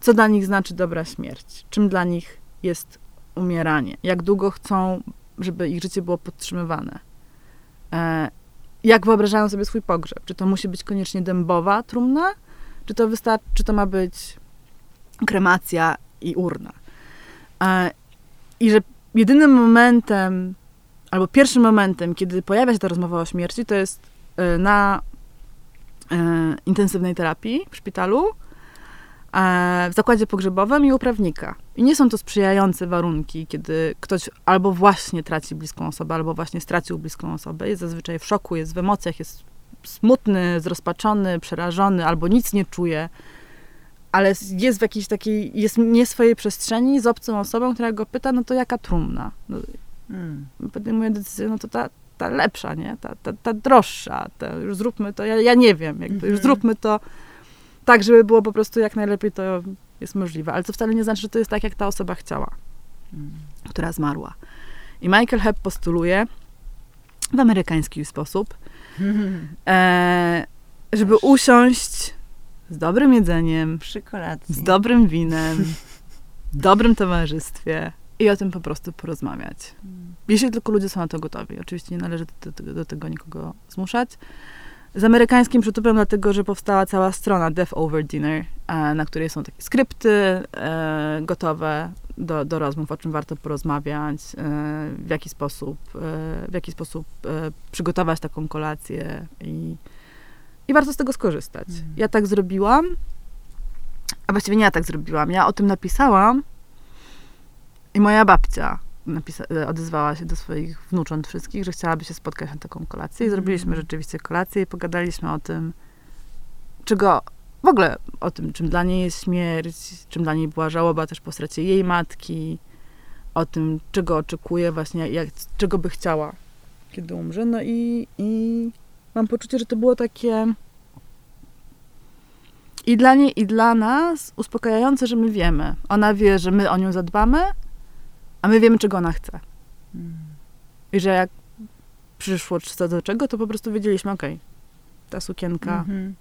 co dla nich znaczy dobra śmierć, czym dla nich jest umieranie, jak długo chcą, żeby ich życie było podtrzymywane. E, jak wyobrażają sobie swój pogrzeb? Czy to musi być koniecznie dębowa trumna, czy to wystarczy, czy to ma być kremacja i urna? E, I że jedynym momentem, albo pierwszym momentem, kiedy pojawia się ta rozmowa o śmierci, to jest e, na e, intensywnej terapii w szpitalu, w zakładzie pogrzebowym i u prawnika. I nie są to sprzyjające warunki, kiedy ktoś albo właśnie traci bliską osobę, albo właśnie stracił bliską osobę, jest zazwyczaj w szoku, jest w emocjach, jest smutny, zrozpaczony, przerażony, albo nic nie czuje, ale jest w jakiejś takiej, jest nie swojej przestrzeni z obcą osobą, która go pyta, no to jaka trumna? No,
Mm.
podejmuje decyzję, no to ta, ta lepsza, nie? Ta, ta, ta droższa, ta, już zróbmy to, ja, ja nie wiem, jakby już
Mhm.
zróbmy to tak, żeby było po prostu jak najlepiej to jest możliwe, ale to wcale nie znaczy, że to jest tak, jak ta osoba chciała,
Mm.
która zmarła. I Michael Hepp postuluje w amerykański sposób, e, żeby usiąść z dobrym jedzeniem, z dobrym winem, w dobrym towarzystwie i o tym po prostu porozmawiać. Jeśli tylko ludzie są na to gotowi. Oczywiście nie należy do, do, do tego nikogo zmuszać. Z amerykańskim przytupem, dlatego że powstała cała strona Death Over Dinner, e, na której są takie skrypty e, gotowe do, do rozmów, o czym warto porozmawiać, e, w jaki sposób, w jaki sposób przygotować taką kolację i, i warto z tego skorzystać.
Mm.
Ja tak zrobiłam, a właściwie nie ja tak zrobiłam. Ja o tym napisałam i moja babcia napisa- e, odezwała się do swoich wnucząt wszystkich, że chciałaby się spotkać na taką kolację. I zrobiliśmy
Mm.
rzeczywiście kolację i pogadaliśmy o tym, czego w ogóle o tym, czym dla niej jest śmierć, czym dla niej była żałoba też po stracie jej matki, o tym, czego oczekuje właśnie, jak, czego by chciała, kiedy umrze. No i, i mam poczucie, że to było takie i dla niej, i dla nas uspokajające, że my wiemy. Ona wie, że my o nią zadbamy, a my wiemy, czego ona chce.
Mm.
I że jak przyszło co do czego, to po prostu wiedzieliśmy, okej, ta sukienka,
Mhm.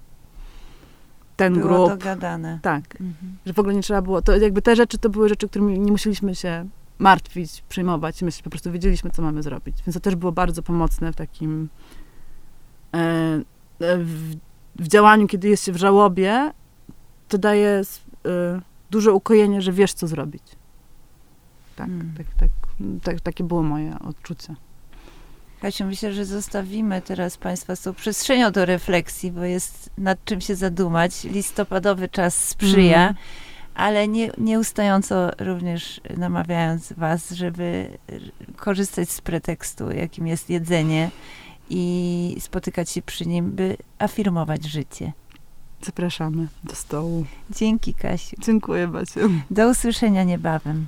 ten
Było
grup,
dogadane.
tak.
Mhm.
Że w ogóle nie trzeba było, to jakby te rzeczy to były rzeczy, którymi nie musieliśmy się martwić, przejmować. My po prostu wiedzieliśmy, co mamy zrobić. Więc to też było bardzo pomocne w takim e, e, w, w działaniu, kiedy jest się w żałobie, to daje e, duże ukojenie, że wiesz, co zrobić. Tak,
Mm.
tak, tak, tak, takie było moje odczucie.
Kasiu, myślę, że zostawimy teraz Państwa z tą przestrzenią do refleksji, bo jest nad czym się zadumać. Listopadowy czas sprzyja,
Mhm.
ale nie, nieustająco również namawiając Was, żeby korzystać z pretekstu, jakim jest jedzenie i spotykać się przy nim, by afirmować życie.
Zapraszamy do stołu.
Dzięki, Kasiu.
Dziękuję, Baciu.
Do usłyszenia niebawem.